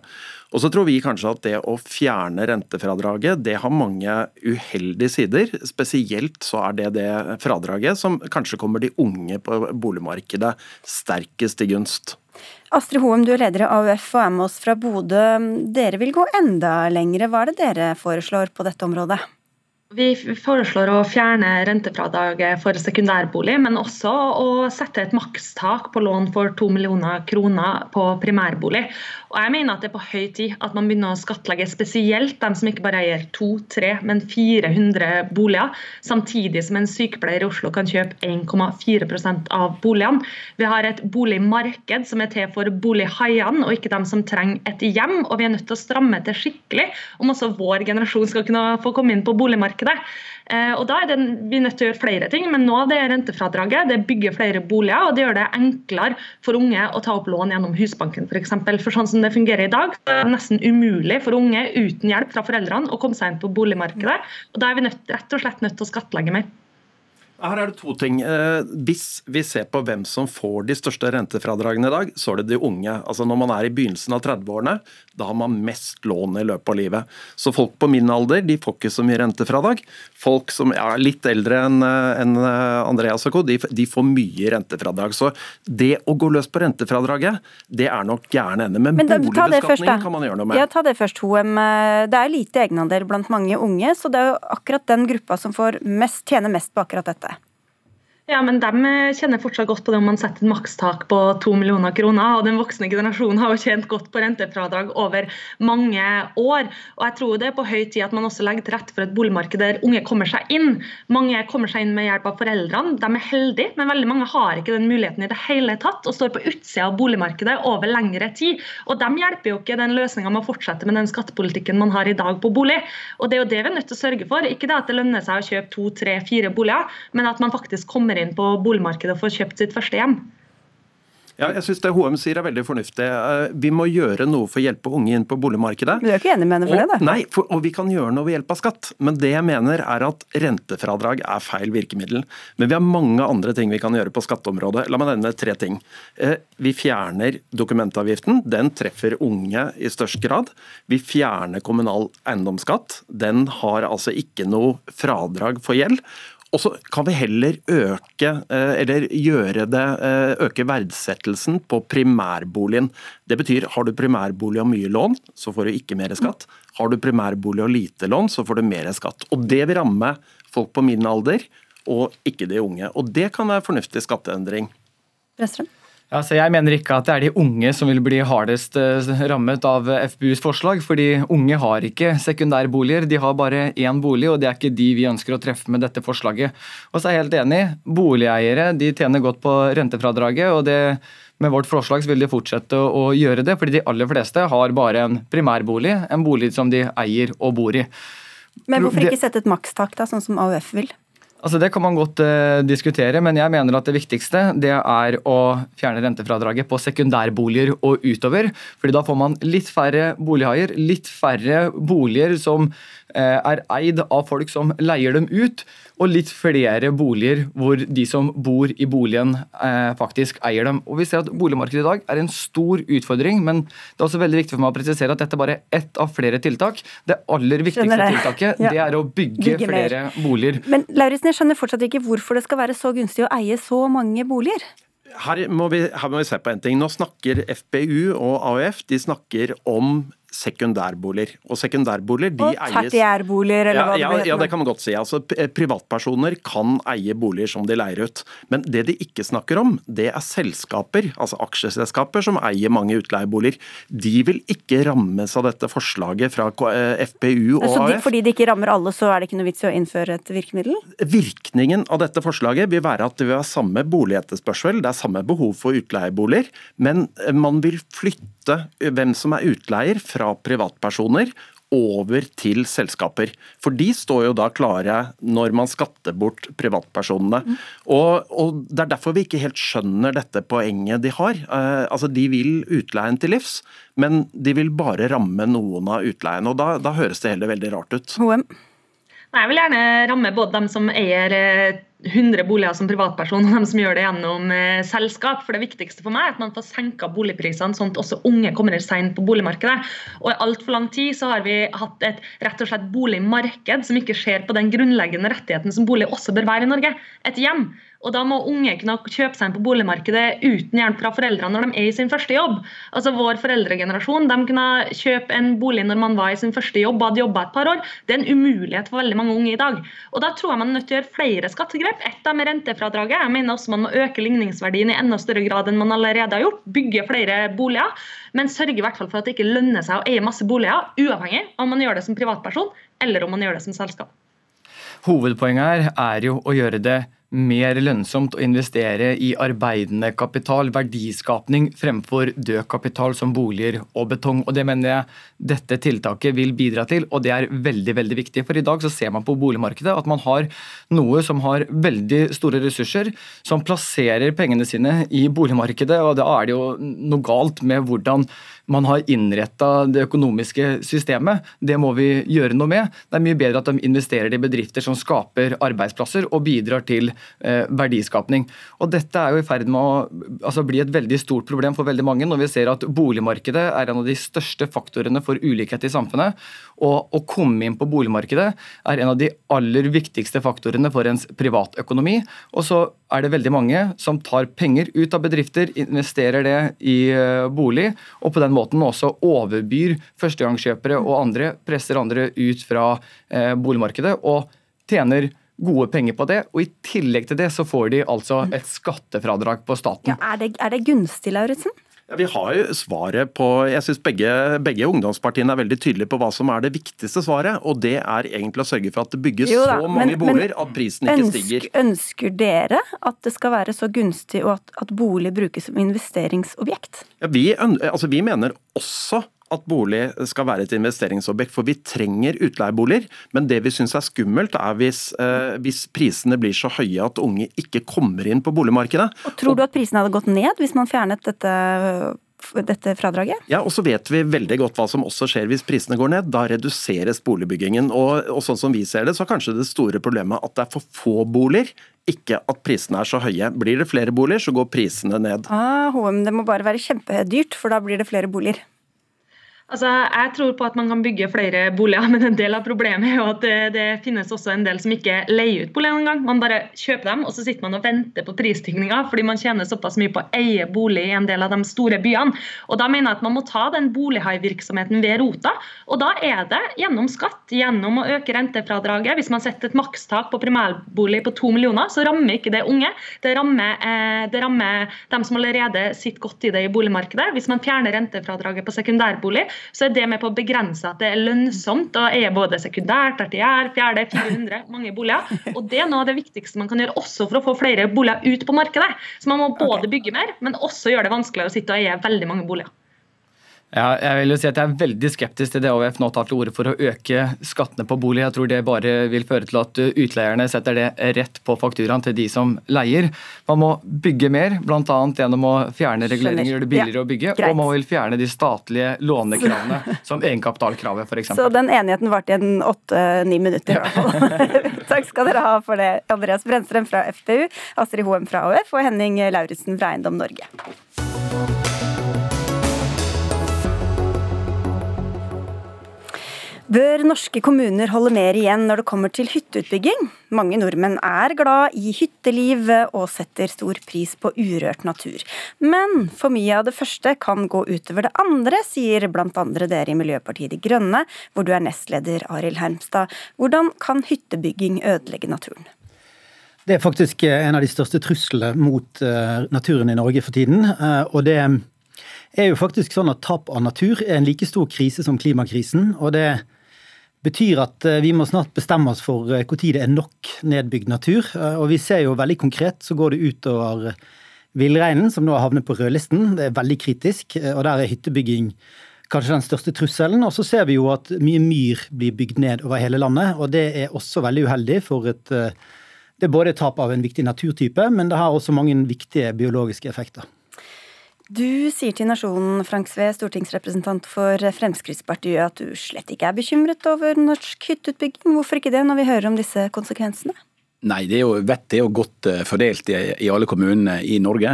Og så tror vi kanskje at det å fjerne rentefradraget, det har mange uheldige sider. Spesielt så er det det fradraget som kanskje kommer de unge på boligmarkedet sterkest til gunst. Astrid Hoem, du er leder i AUF og er med oss fra Bodø. Dere vil gå enda lengre. Hva er det dere foreslår på dette området? Vi foreslår å fjerne rentefradraget for sekundærbolig, men også å sette et makstak på lån for 2 millioner kroner på primærbolig. Og jeg mener at det er på høy tid at man begynner å skattlegge spesielt dem som ikke bare eier to, tre, men 400 boliger, samtidig som en sykepleier i Oslo kan kjøpe 1,4% av boligene. Vi har et boligmarked som er til for bolighaiene, og ikke dem som trenger et hjem. Og vi er nødt til å stramme til skikkelig om også vår generasjon skal kunne få komme inn på boligmarkedet. Eh, og Da er det, vi nødt til å gjøre flere ting, men nå det er rentefradraget. Det bygger flere boliger, og det gjør det enklere for unge å ta opp lån gjennom Husbanken f.eks. For, eksempel. for sånn som det fungerer i dag, så er det nesten umulig for unge uten hjelp fra foreldrene å komme seg inn på boligmarkedet. og Da er vi nødt, rett og slett nødt til å skattlegge mer. Her er det to ting. Eh, hvis vi ser på hvem som får de største rentefradragene i dag, så er det de unge. Altså Når man er i begynnelsen av 30-årene, da har man mest lån i løpet av livet. Så folk på min alder de får ikke så mye rentefradrag. Folk som er litt eldre enn eh, eh, Andreas og co., de, de, får mye rentefradrag. Så det å gå løs på rentefradraget, det er nok gærne ende. Men, Men boligbeskatning kan man gjøre noe med. Ja, ta det først, Hoem. Det er lite egenandel blant mange unge, så det er jo akkurat den gruppa som får mest, tjener mest på akkurat dette. Ja, men De eh, kjenner fortsatt godt på det om man setter et makstak på to millioner kroner. og Den voksne generasjonen har jo tjent godt på rentefradrag over mange år. og Jeg tror det er på høy tid at man også legger til rette for et boligmarked der unge kommer seg inn. Mange kommer seg inn med hjelp av foreldrene. De er heldige, men veldig mange har ikke den muligheten i det hele tatt og står på utsida av boligmarkedet over lengre tid. Og De hjelper jo ikke den løsninga med å fortsette med den skattepolitikken man har i dag på bolig. Og Det er jo det vi er nødt til å sørge for. Ikke det at det lønner seg å kjøpe to, tre, fire boliger, men at man faktisk kommer kommer inn på boligmarkedet og får kjøpt sitt første hjem. Ja, jeg synes Det HM sier er veldig fornuftig. Eh, vi må gjøre noe for å hjelpe unge inn på boligmarkedet. Du er ikke enig med henne for og, det? da? Nei, for, og vi kan gjøre noe ved hjelp av skatt. Men det jeg mener er at rentefradrag er feil virkemiddel. Men vi har mange andre ting vi kan gjøre på skatteområdet. La meg nevne tre ting. Eh, vi fjerner dokumentavgiften. Den treffer unge i størst grad. Vi fjerner kommunal eiendomsskatt. Den har altså ikke noe fradrag for gjeld. Og så kan vi heller øke, eh, eller gjøre det, eh, øke verdsettelsen på primærboligen. Det betyr har du primærbolig og mye lån, så får du ikke mer skatt. Har du primærbolig og lite lån, så får du mer skatt. Og Det vil ramme folk på min alder, og ikke de unge. Og Det kan være fornuftig skatteendring. Brestrøm? Ja, jeg mener ikke at det er de unge som vil bli hardest eh, rammet av FBUs forslag. fordi unge har ikke sekundærboliger, de har bare én bolig, og det er ikke de vi ønsker å treffe med dette forslaget. Og så er jeg helt enig, boligeiere de tjener godt på rentefradraget. og det med vårt forslag vil de fortsette å gjøre det, fordi de aller fleste har bare en primærbolig, en bolig som de eier og bor i. Men hvorfor ikke sette et makstak, da, sånn som AUF vil? Altså Det kan man godt uh, diskutere, men jeg mener at det viktigste det er å fjerne rentefradraget på sekundærboliger og utover. fordi da får man litt færre bolighaier, litt færre boliger som er eid av folk som leier dem ut, og litt flere boliger hvor de som bor i boligen eh, faktisk eier dem. Og Vi ser at boligmarkedet i dag er en stor utfordring, men det er også veldig viktig for meg å presisere at dette bare er ett av flere tiltak. Det aller viktigste det. tiltaket ja. det er å bygge, bygge flere mer. boliger. Men Lauritzen, jeg skjønner fortsatt ikke hvorfor det skal være så gunstig å eie så mange boliger? Her må, vi, her må vi se på en ting. Nå snakker FPU og AUF de snakker om sekundærboliger. Og sekundærboliger de og tertiærboliger, eller ja, hva det? Ja, det kan man godt si. Altså, privatpersoner kan eie boliger som de leier ut. Men det de ikke snakker om, det er selskaper, altså aksjeselskaper som eier mange utleieboliger. De vil ikke rammes av dette forslaget fra eh, FPU og AF. Fordi det ikke rammer alle, så er det ikke noe vits i å innføre et virkemiddel? Virkningen av dette forslaget vil være at det vil være samme boligetterspørsel, det er samme behov for utleieboliger, men man vil flytte hvem som er utleier fra privatpersoner over til selskaper. For de står jo da klare når man skatter bort privatpersonene. Mm. Og, og, Det er derfor vi ikke helt skjønner dette poenget de har. Uh, altså De vil utleien til livs, men de vil bare ramme noen av utleiene. og Da, da høres det heller veldig rart ut. HM. Jeg vil gjerne ramme både dem som eier 100 eh, boliger som privatperson, og dem som gjør det gjennom eh, selskap. For Det viktigste for meg er at man får senka boligprisene, sånn at også unge kommer sent på boligmarkedet. Og I altfor lang tid så har vi hatt et rett og slett boligmarked som ikke ser på den grunnleggende rettigheten som bolig også bør være i Norge. Et hjem. Og da må unge kunne kjøpe seg inn på boligmarkedet uten hjelp fra foreldrene når de er i sin første jobb. Altså Vår foreldregenerasjon de kunne kjøpe en bolig når man var i sin første jobb og hadde jobba et par år. Det er en umulighet for veldig mange unge i dag. Og Da tror jeg man er nødt til å gjøre flere skattegrep. Ett med rentefradraget. Jeg mener også man må øke ligningsverdien i enda større grad enn man allerede har gjort. Bygge flere boliger. Men sørge i hvert fall for at det ikke lønner seg å eie masse boliger, uavhengig om man gjør det som privatperson eller om man gjør det som selskap. Hovedpoenget her er jo å gjøre det mer lønnsomt å investere i arbeidende kapital, verdiskapning, fremfor død kapital som boliger og betong. Og Det mener jeg dette tiltaket vil bidra til, og det er veldig veldig viktig. For i dag så ser man på boligmarkedet at man har noe som har veldig store ressurser, som plasserer pengene sine i boligmarkedet, og da er det jo noe galt med hvordan man har innretta det økonomiske systemet. Det må vi gjøre noe med. Det er mye bedre at de investerer i bedrifter som skaper arbeidsplasser og bidrar til verdiskapning. Og Dette er jo i ferd med å altså, bli et veldig stort problem for veldig mange når vi ser at boligmarkedet er en av de største faktorene for ulikhet i samfunnet. Og å komme inn på boligmarkedet er en av de aller viktigste faktorene for ens privatøkonomi. Og så er det veldig mange som tar penger ut av bedrifter, investerer det i eh, bolig, og på den måten også overbyr førstegangskjøpere og andre, presser andre ut fra eh, boligmarkedet og tjener gode penger på det. Og i tillegg til det så får de altså et skattefradrag på staten. Ja, er, det, er det gunstig, Lauritzen? Ja, vi har jo svaret på Jeg syns begge, begge, ungdomspartiene er veldig tydelige på hva som er det viktigste svaret. Og det er egentlig å sørge for at det bygges da, så mange men, boliger at prisen ikke ønsker, stiger. Ønsker dere at det skal være så gunstig og at, at bolig brukes som investeringsobjekt? Ja, vi, altså, vi mener også at bolig skal være et investeringsobjekt, for vi trenger utleieboliger. Men det vi syns er skummelt, er hvis, eh, hvis, prisene blir så høye at unge ikke kommer inn på boligmarkedet. Og Tror du at prisene hadde gått ned hvis man fjernet dette dette fradraget? Ja, og så vet vi veldig godt hva som også skjer hvis prisene går ned. Da reduseres boligbyggingen. Og, og sånn som vi ser det, så er kanskje det store problemet at det er for få boliger, ikke at prisene er så høye. Blir det flere boliger, så går prisene ned. Ah, HM, det må bare være kjempedyrt, for da blir det flere boliger. Altså, jeg tror på at man kan bygge flere boliger, men en del av problemet er jo at det, det finnes også en del som ikke leier ut boliger engang. Man bare kjøper dem, og så sitter man og venter på prisstigninga fordi man tjener såpass mye på å eie bolig i en del av de store byene. Og Da mener jeg at man må ta den bolighaivirksomheten ved rota. Og da er det gjennom skatt, gjennom å øke rentefradraget. Hvis man setter et makstak på primærbolig på to millioner, så rammer ikke det unge. Det rammer, eh, det rammer dem som allerede sitter godt i det i boligmarkedet. Hvis man fjerner rentefradraget på sekundærbolig, så er det med på å begrense at det er lønnsomt å eie både sekundært, tertiær, fjerde, 400, mange boliger. Og det er noe av det viktigste man kan gjøre også for å få flere boliger ut på markedet. Så man må både bygge mer, men også gjøre det vanskeligere å sitte og eie veldig mange boliger. Ja, jeg vil jo si at jeg er veldig skeptisk til det AUF nå tar til orde for å øke skattene på bolig. Jeg tror det bare vil føre til at utleierne setter det rett på fakturaen til de som leier. Man må bygge mer, bl.a. gjennom å fjerne reguleringer, gjøre det billigere ja, å bygge. Greit. Og man vil fjerne de statlige lånekravene, som egenkapitalkravet f.eks. Så den enigheten varte i en åtte-ni minutter i hvert fall. Takk skal dere ha for det, Andreas Brenstrøm fra FPU, Astrid Hoem fra AUF og Henning Lauritzen fra Eiendom Norge. Bør norske kommuner holde mer igjen når det kommer til hytteutbygging? Mange nordmenn er glad i hytteliv og setter stor pris på urørt natur. Men for mye av det første kan gå utover det andre, sier bl.a. dere i Miljøpartiet De Grønne, hvor du er nestleder Arild Hermstad. Hvordan kan hyttebygging ødelegge naturen? Det er faktisk en av de største truslene mot eh, naturen i Norge for tiden. Eh, og det er jo faktisk sånn at tap av natur er en like stor krise som klimakrisen. og det betyr at eh, vi må snart bestemme oss for når eh, det er nok nedbygd natur. Eh, og vi ser jo veldig konkret så går det utover villreinen, som nå har havnet på rødlisten. Det er veldig kritisk, og der er hyttebygging kanskje den største trusselen. Og så ser vi jo at mye myr blir bygd ned over hele landet, og det er også veldig uheldig for et Det er både tap av en viktig naturtype, men det har også mange viktige biologiske effekter. Du sier til Nasjonen, Frank Sve, stortingsrepresentant for Fremskrittspartiet, at du slett ikke er bekymret over norsk hytteutbygging. Hvorfor ikke det, når vi hører om disse konsekvensene? Nei, det er jo, vettet er jo godt eh, fordelt i, i alle kommunene i Norge.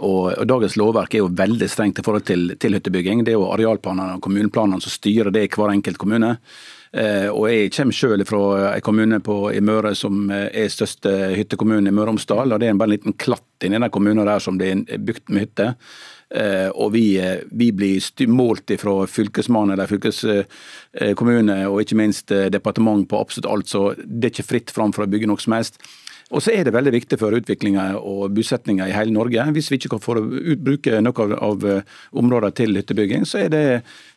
Og, og, Dagens lovverk er jo veldig strengt i forhold til, til hyttebygging. Det er jo arealplanene og kommuneplanene som styrer det i hver enkelt kommune. Eh, og Jeg kommer selv fra en kommune på, i Møre som eh, er største hyttekommune i Møre og Romsdal. Det er bare en liten klatt inni den kommunen der som er bygd med hytte. Eh, og vi, vi blir målt fra fylkesmannen eller fylkeskommune og ikke minst departement på absolutt alt, så det er ikke fritt fram for å bygge noe som helst. Og så er det veldig viktig for utviklinga og bosettinga i hele Norge. Hvis vi ikke kan få bruke noe av, av eh, områdene til hyttebygging, så er det,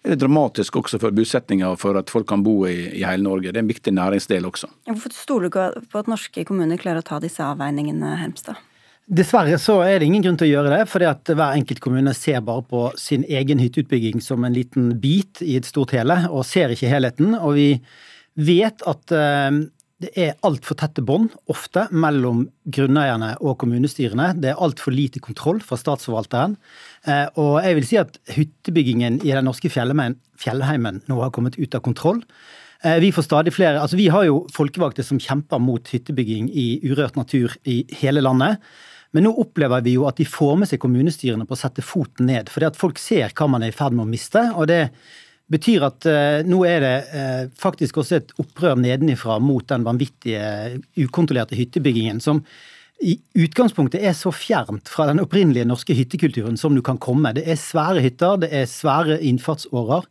er det dramatisk også for bosettinga og for at folk kan bo i, i, hele Norge. Det er en viktig næringsdel også. Hvorfor stoler du ikke på at norske kommuner klarer å ta disse avveiningene, Hermstad? Dessverre så er det ingen grunn til å gjøre det, fordi at hver enkelt kommune ser bare på sin egen hytteutbygging som en liten bit i et stort hele, og ser ikke helheten. Og vi vet at eh, det er altfor tette bånd, ofte, mellom grunneierne og kommunestyrene. Det er altfor lite kontroll fra statsforvalteren. Eh, og jeg vil si at hyttebyggingen i den norske fjellheimen nå har kommet ut av kontroll. Eh, vi får stadig flere, altså vi har jo folkevalgte som kjemper mot hyttebygging i urørt natur i hele landet. Men nå opplever vi jo at de får med seg kommunestyrene på å sette foten ned. Fordi at folk ser hva man er i ferd med å miste. og det betyr at uh, nå er det uh, faktisk også et opprør nedenifra mot den vanvittige, ukontrollerte hyttebyggingen, som i utgangspunktet er så fjernt fra den opprinnelige norske hyttekulturen som du kan komme. Det er svære hytter, det er svære innfartsårer.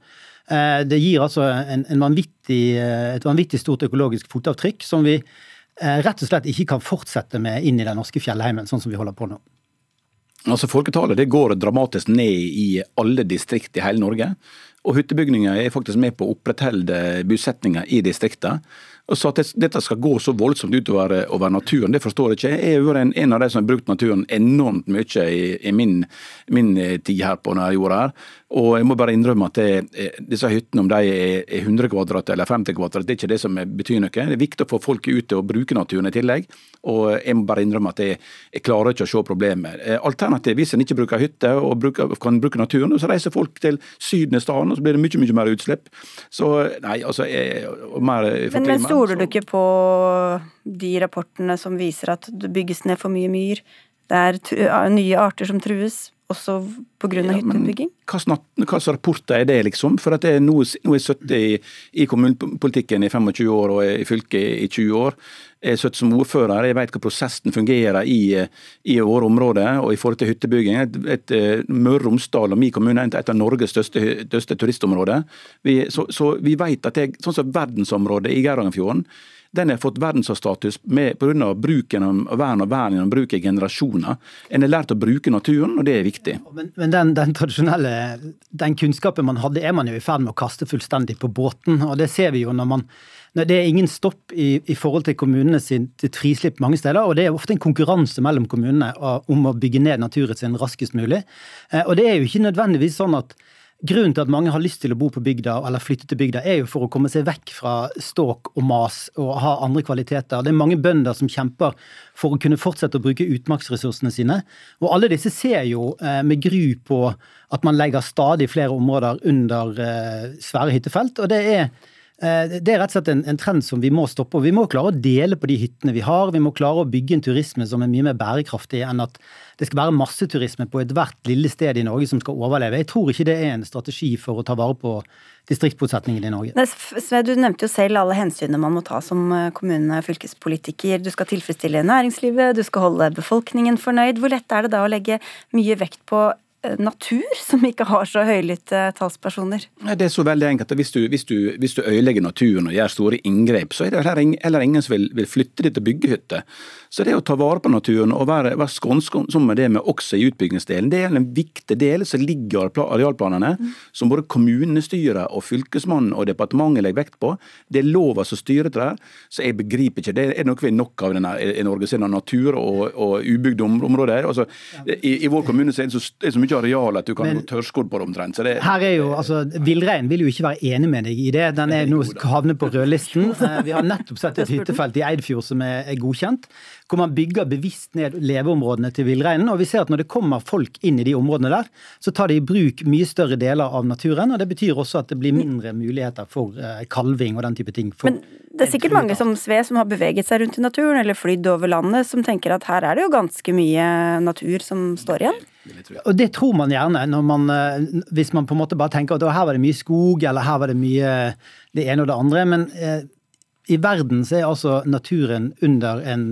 Uh, det gir altså en, en vanvittig, et vanvittig stort økologisk fotavtrykk som vi rett og slett ikke kan fortsette med inn i den norske fjellheimen, sånn som vi holder på nå. Altså Folketallet det går dramatisk ned i alle distrikt i hele Norge. Og hyttebygninger er faktisk med på å opprettholde bosetninger i distriktene. Så At dette skal gå så voldsomt utover over naturen, det forstår jeg ikke. Jeg har vært en, av de som har brukt naturen enormt mye i, i min, min, tid her på denne jorda. her. Og jeg må bare innrømme at det, disse hyttene, om de er 100 kvadrat eller 50 kvadrat, det er ikke det som betyr noe. Det er viktig å få folk ut og bruke naturen i tillegg. Og jeg må bare innrømme at jeg, jeg klarer ikke å se problemet. Alternativet, hvis en ikke bruker hytte og bruker, kan bruke naturen, så reiser folk til Syden i stedet, og så blir det mye mye mer utslipp. Så nei, altså jeg, mer men, men stoler du ikke på de rapportene som viser at det bygges ned for mye myr? Det er nye arter som trues også pga. Ja, hytteutbygging? Hva slags rapporter er det, liksom? For at jeg nå, nå er jeg sittet i, i, kommunepolitikken i 25 år og i fylket i 20 år. Jeg har sittet som ordfører, jeg vet hvordan prosessen fungerer i, i våre områder og i forhold til hyttebygging. Et, et, et Møre og Romsdal og min kommune er et av Norges største, største turistområder. Vi, så, så, vi vet at det er sånn som verdensområdet i Geirangerfjorden den har fått verdensstatus pga. bruken av vern og vern gjennom bruk i generasjoner. En har lært å bruke naturen, og det er viktig. Men, men den, den, tradisjonelle den kunnskapen man hadde, er man jo i ferd med å kaste fullstendig på båten. og Det ser vi jo når man det er ingen stopp i, i forhold til kommunene sitt frislipp mange steder, og det er ofte en konkurranse mellom kommunene om å bygge ned naturen sin raskest mulig. Eh, og det er jo ikke nødvendigvis sånn at Grunnen til at mange har lyst til å bo på bygda eller flytte til bygda, er jo for å komme seg vekk fra ståk og mas og ha andre kvaliteter. Det er mange bønder som kjemper for å kunne fortsette å bruke utmarksressursene sine. Og alle disse ser jo eh, med gru på at man legger stadig flere områder under eh, svære hyttefelt. og det er det er rett og slett en, en, trend som vi må stoppe. og Vi må klare å dele på de hyttene vi har. Vi må klare å bygge en turisme som er mye mer bærekraftig enn at det skal være masseturisme på ethvert lille sted i Norge som skal overleve. Jeg tror ikke det er en strategi for å ta vare på distriktsbosettingen i Norge. Sve, du nevnte jo selv alle hensynene man må ta som eh, kommune- og fylkespolitiker. Du skal tilfredsstille næringslivet, du skal holde befolkningen fornøyd. Hvor lett er det da å legge mye vekt på Eh, natur som ikke har så høylytte talspersoner? Det er så veldig enkelt. Hvis du, hvis du, hvis du øyelegger naturen og gjør store inngrep, så er det heller ingen som vil, vil flytte dit og bygge hytter. Så det å ta vare på naturen og være, være skånsom med det med også i utbyggingsdelen, det er en viktig del som ligger i arealplanene, mm. som både kommunestyret og fylkesmannen og departementet legger vekt på. Det er lova som styrer det der, så jeg begriper ikke. Det er noe vi er nok av denne, i Norge, siden natur og, og ubygde områder. Altså, i, i, vår kommune så er det så, det er så mye areal at du kan gå tørrskodd på det omtrent. Det, her er jo, altså, Villreinen vil jo ikke være enig med deg i det. Den er nå havnet på rødlisten. Eh, vi har nettopp sett et hyttefelt i Eidfjord som er godkjent, hvor man bygger bevisst ned leveområdene til villreinen. Og vi ser at når det kommer folk inn i de områdene der, så tar de i bruk mye større deler av naturen. Og det betyr også at det blir mindre muligheter for eh, kalving og den type ting. Men det er sikkert mange som Sve som har beveget seg rundt i naturen eller flydd over landet, som tenker at her er det jo ganske mye natur som står igjen? Og Det tror man gjerne, man, eh, hvis man på en måte bare tenker at her var det mye skog, eller her var det mye det ene og det andre. Men eh, i verden så er altså naturen under en,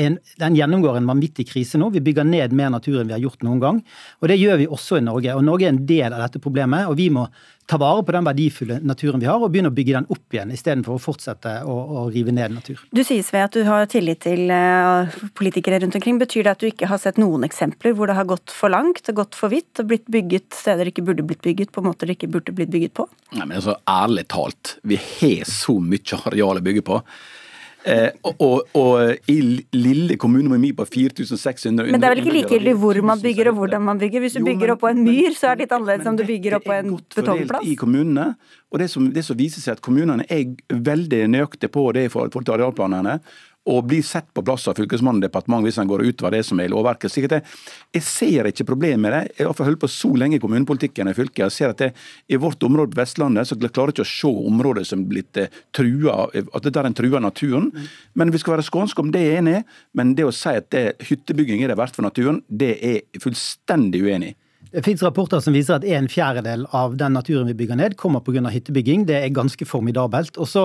en Den gjennomgår en vanvittig krise nå. Vi bygger ned mer natur enn vi har gjort noen gang. Og det gjør vi også i Norge. Og Norge er en del av dette problemet. og vi må ta vare på den verdifulle naturen vi har, og begynne å bygge den opp igjen, istedenfor å fortsette å, å, rive ned natur. Du sier Sve, at du har tillit til uh, politikere rundt omkring. Betyr det at du ikke har sett noen eksempler hvor det har gått for langt, gått for vidt, og blitt bygget steder det ikke burde blitt bygget, på måter det ikke burde blitt bygget på? Nei, men altså, Ærlig talt, vi har så mye areal å bygge på. Eh, og, og, og, i lille kommune med mi på 4600 Men det er vel ikke likegyldig hvor man bygger og hvordan man bygger? Hvis du bygger opp på en myr, så er det litt annerledes om du bygger opp på en betongplass? i kommunene, og det som, det som, viser seg at kommunene er veldig nøyaktige på det i forhold til arealplanene og blir sett på plass av fylkesmannen og departementet hvis han går utover det som er lovverket. Så jeg, jeg ser ikke problemet med det. Jeg har holdt på så lenge i kommunepolitikken i fylket. Jeg ser at det, I vårt område på Vestlandet så klarer jeg ikke å se områder som er blitt eh, trua, at det er en truer naturen. Men vi skal være skånske om det er enig men det å si at det, hyttebygging er det verste for naturen, det er jeg fullstendig uenig i. Det finnes rapporter som viser at en fjerdedel av den naturen vi bygger ned, kommer pga. hyttebygging. Det er ganske formidabelt. Og så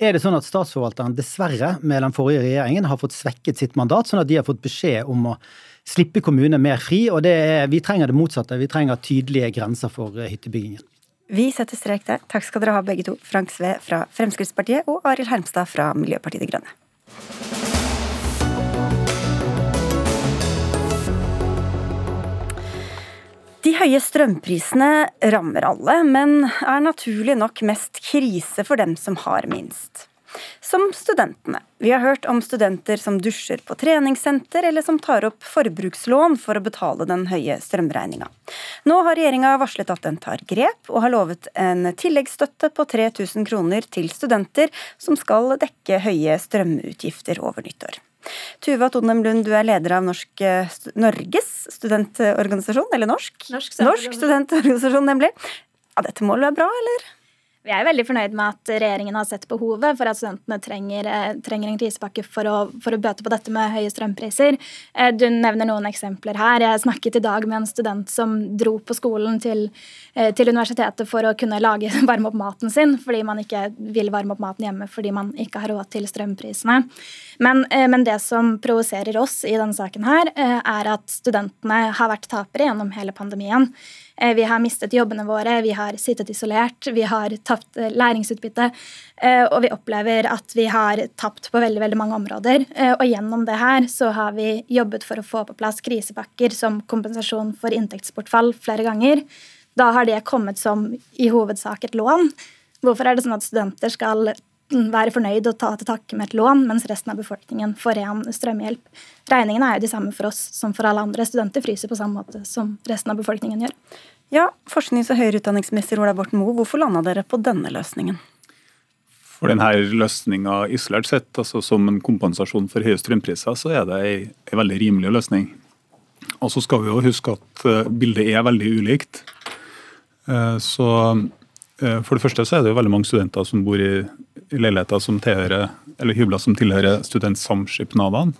er det sånn at Statsforvalteren dessverre med den forrige regjeringen har fått svekket sitt mandat, sånn at de har fått beskjed om å slippe kommunene mer fri. Og er, vi trenger det motsatte. Vi trenger tydelige grenser for eh, hyttebyggingen. Vi setter strek der. Takk skal dere ha begge to. Frank Sve fra Fremskrittspartiet og Arild Hermstad fra Miljøpartiet De Grønne. De høye strømprisene rammer alle, men er naturlig nok mest krise for dem som har minst. Som studentene. Vi har hørt om studenter som dusjer på treningssenter, eller som tar opp forbrukslån for å betale den høye strømregninga. Nå har regjeringa varslet at den tar grep, og har lovet en tilleggsstøtte på 3000 kroner til studenter som skal dekke høye strømutgifter over nyttår. Tuva Tonem Lund, du er leder av Norsk, eh, Norges studentorganisasjon, eller Norsk? Norsk, Norsk studentorganisasjon, nemlig. Ja, dette må er bra, eller? Vi er veldig fornøyd med at regjeringen har sett behovet for at studentene trenger, eh, trenger en krisepakke for å, for å, bøte på dette med høye strømpriser. Eh, du nevner noen eksempler her. Jeg snakket i dag med en student som dro på skolen til, eh, til universitetet for å kunne lage, varme opp maten sin, fordi man ikke vil varme opp maten hjemme fordi man ikke har råd til strømprisene. Men, men det som provoserer oss i denne saken her, er at studentene har vært tapere gjennom hele pandemien. Eh, vi har mistet jobbene våre, vi har sittet isolert, vi har tapt eh, læringsutbytte. Eh, og vi opplever at vi har tapt på veldig veldig mange områder. Og gjennom det her så har vi jobbet for å få på plass krisepakker som kompensasjon for inntektsbortfall flere ganger. Da har det kommet som i hovedsak et lån. Hvorfor er det sånn at studenter skal være fornøyd og ta til takke med et lån, mens resten av befolkningen får ren strømhjelp. Regningene er jo de samme for oss som for alle andre. Studenter fryser på samme måte som resten av befolkningen gjør. Ja, Forsknings- og høyere utdanningsminister Ola Borten Moe, hvorfor landa dere på denne løsningen? For denne løsninga isolert sett, altså som en kompensasjon for høye strømpriser, så er det en veldig rimelig løsning. Og så skal vi jo huske at eh, bildet er veldig ulikt. Eh, så eh, For det første så er det jo veldig mange studenter som bor i leiligheter som tilhører, eller hybler som tilhører studentsamskipnadene.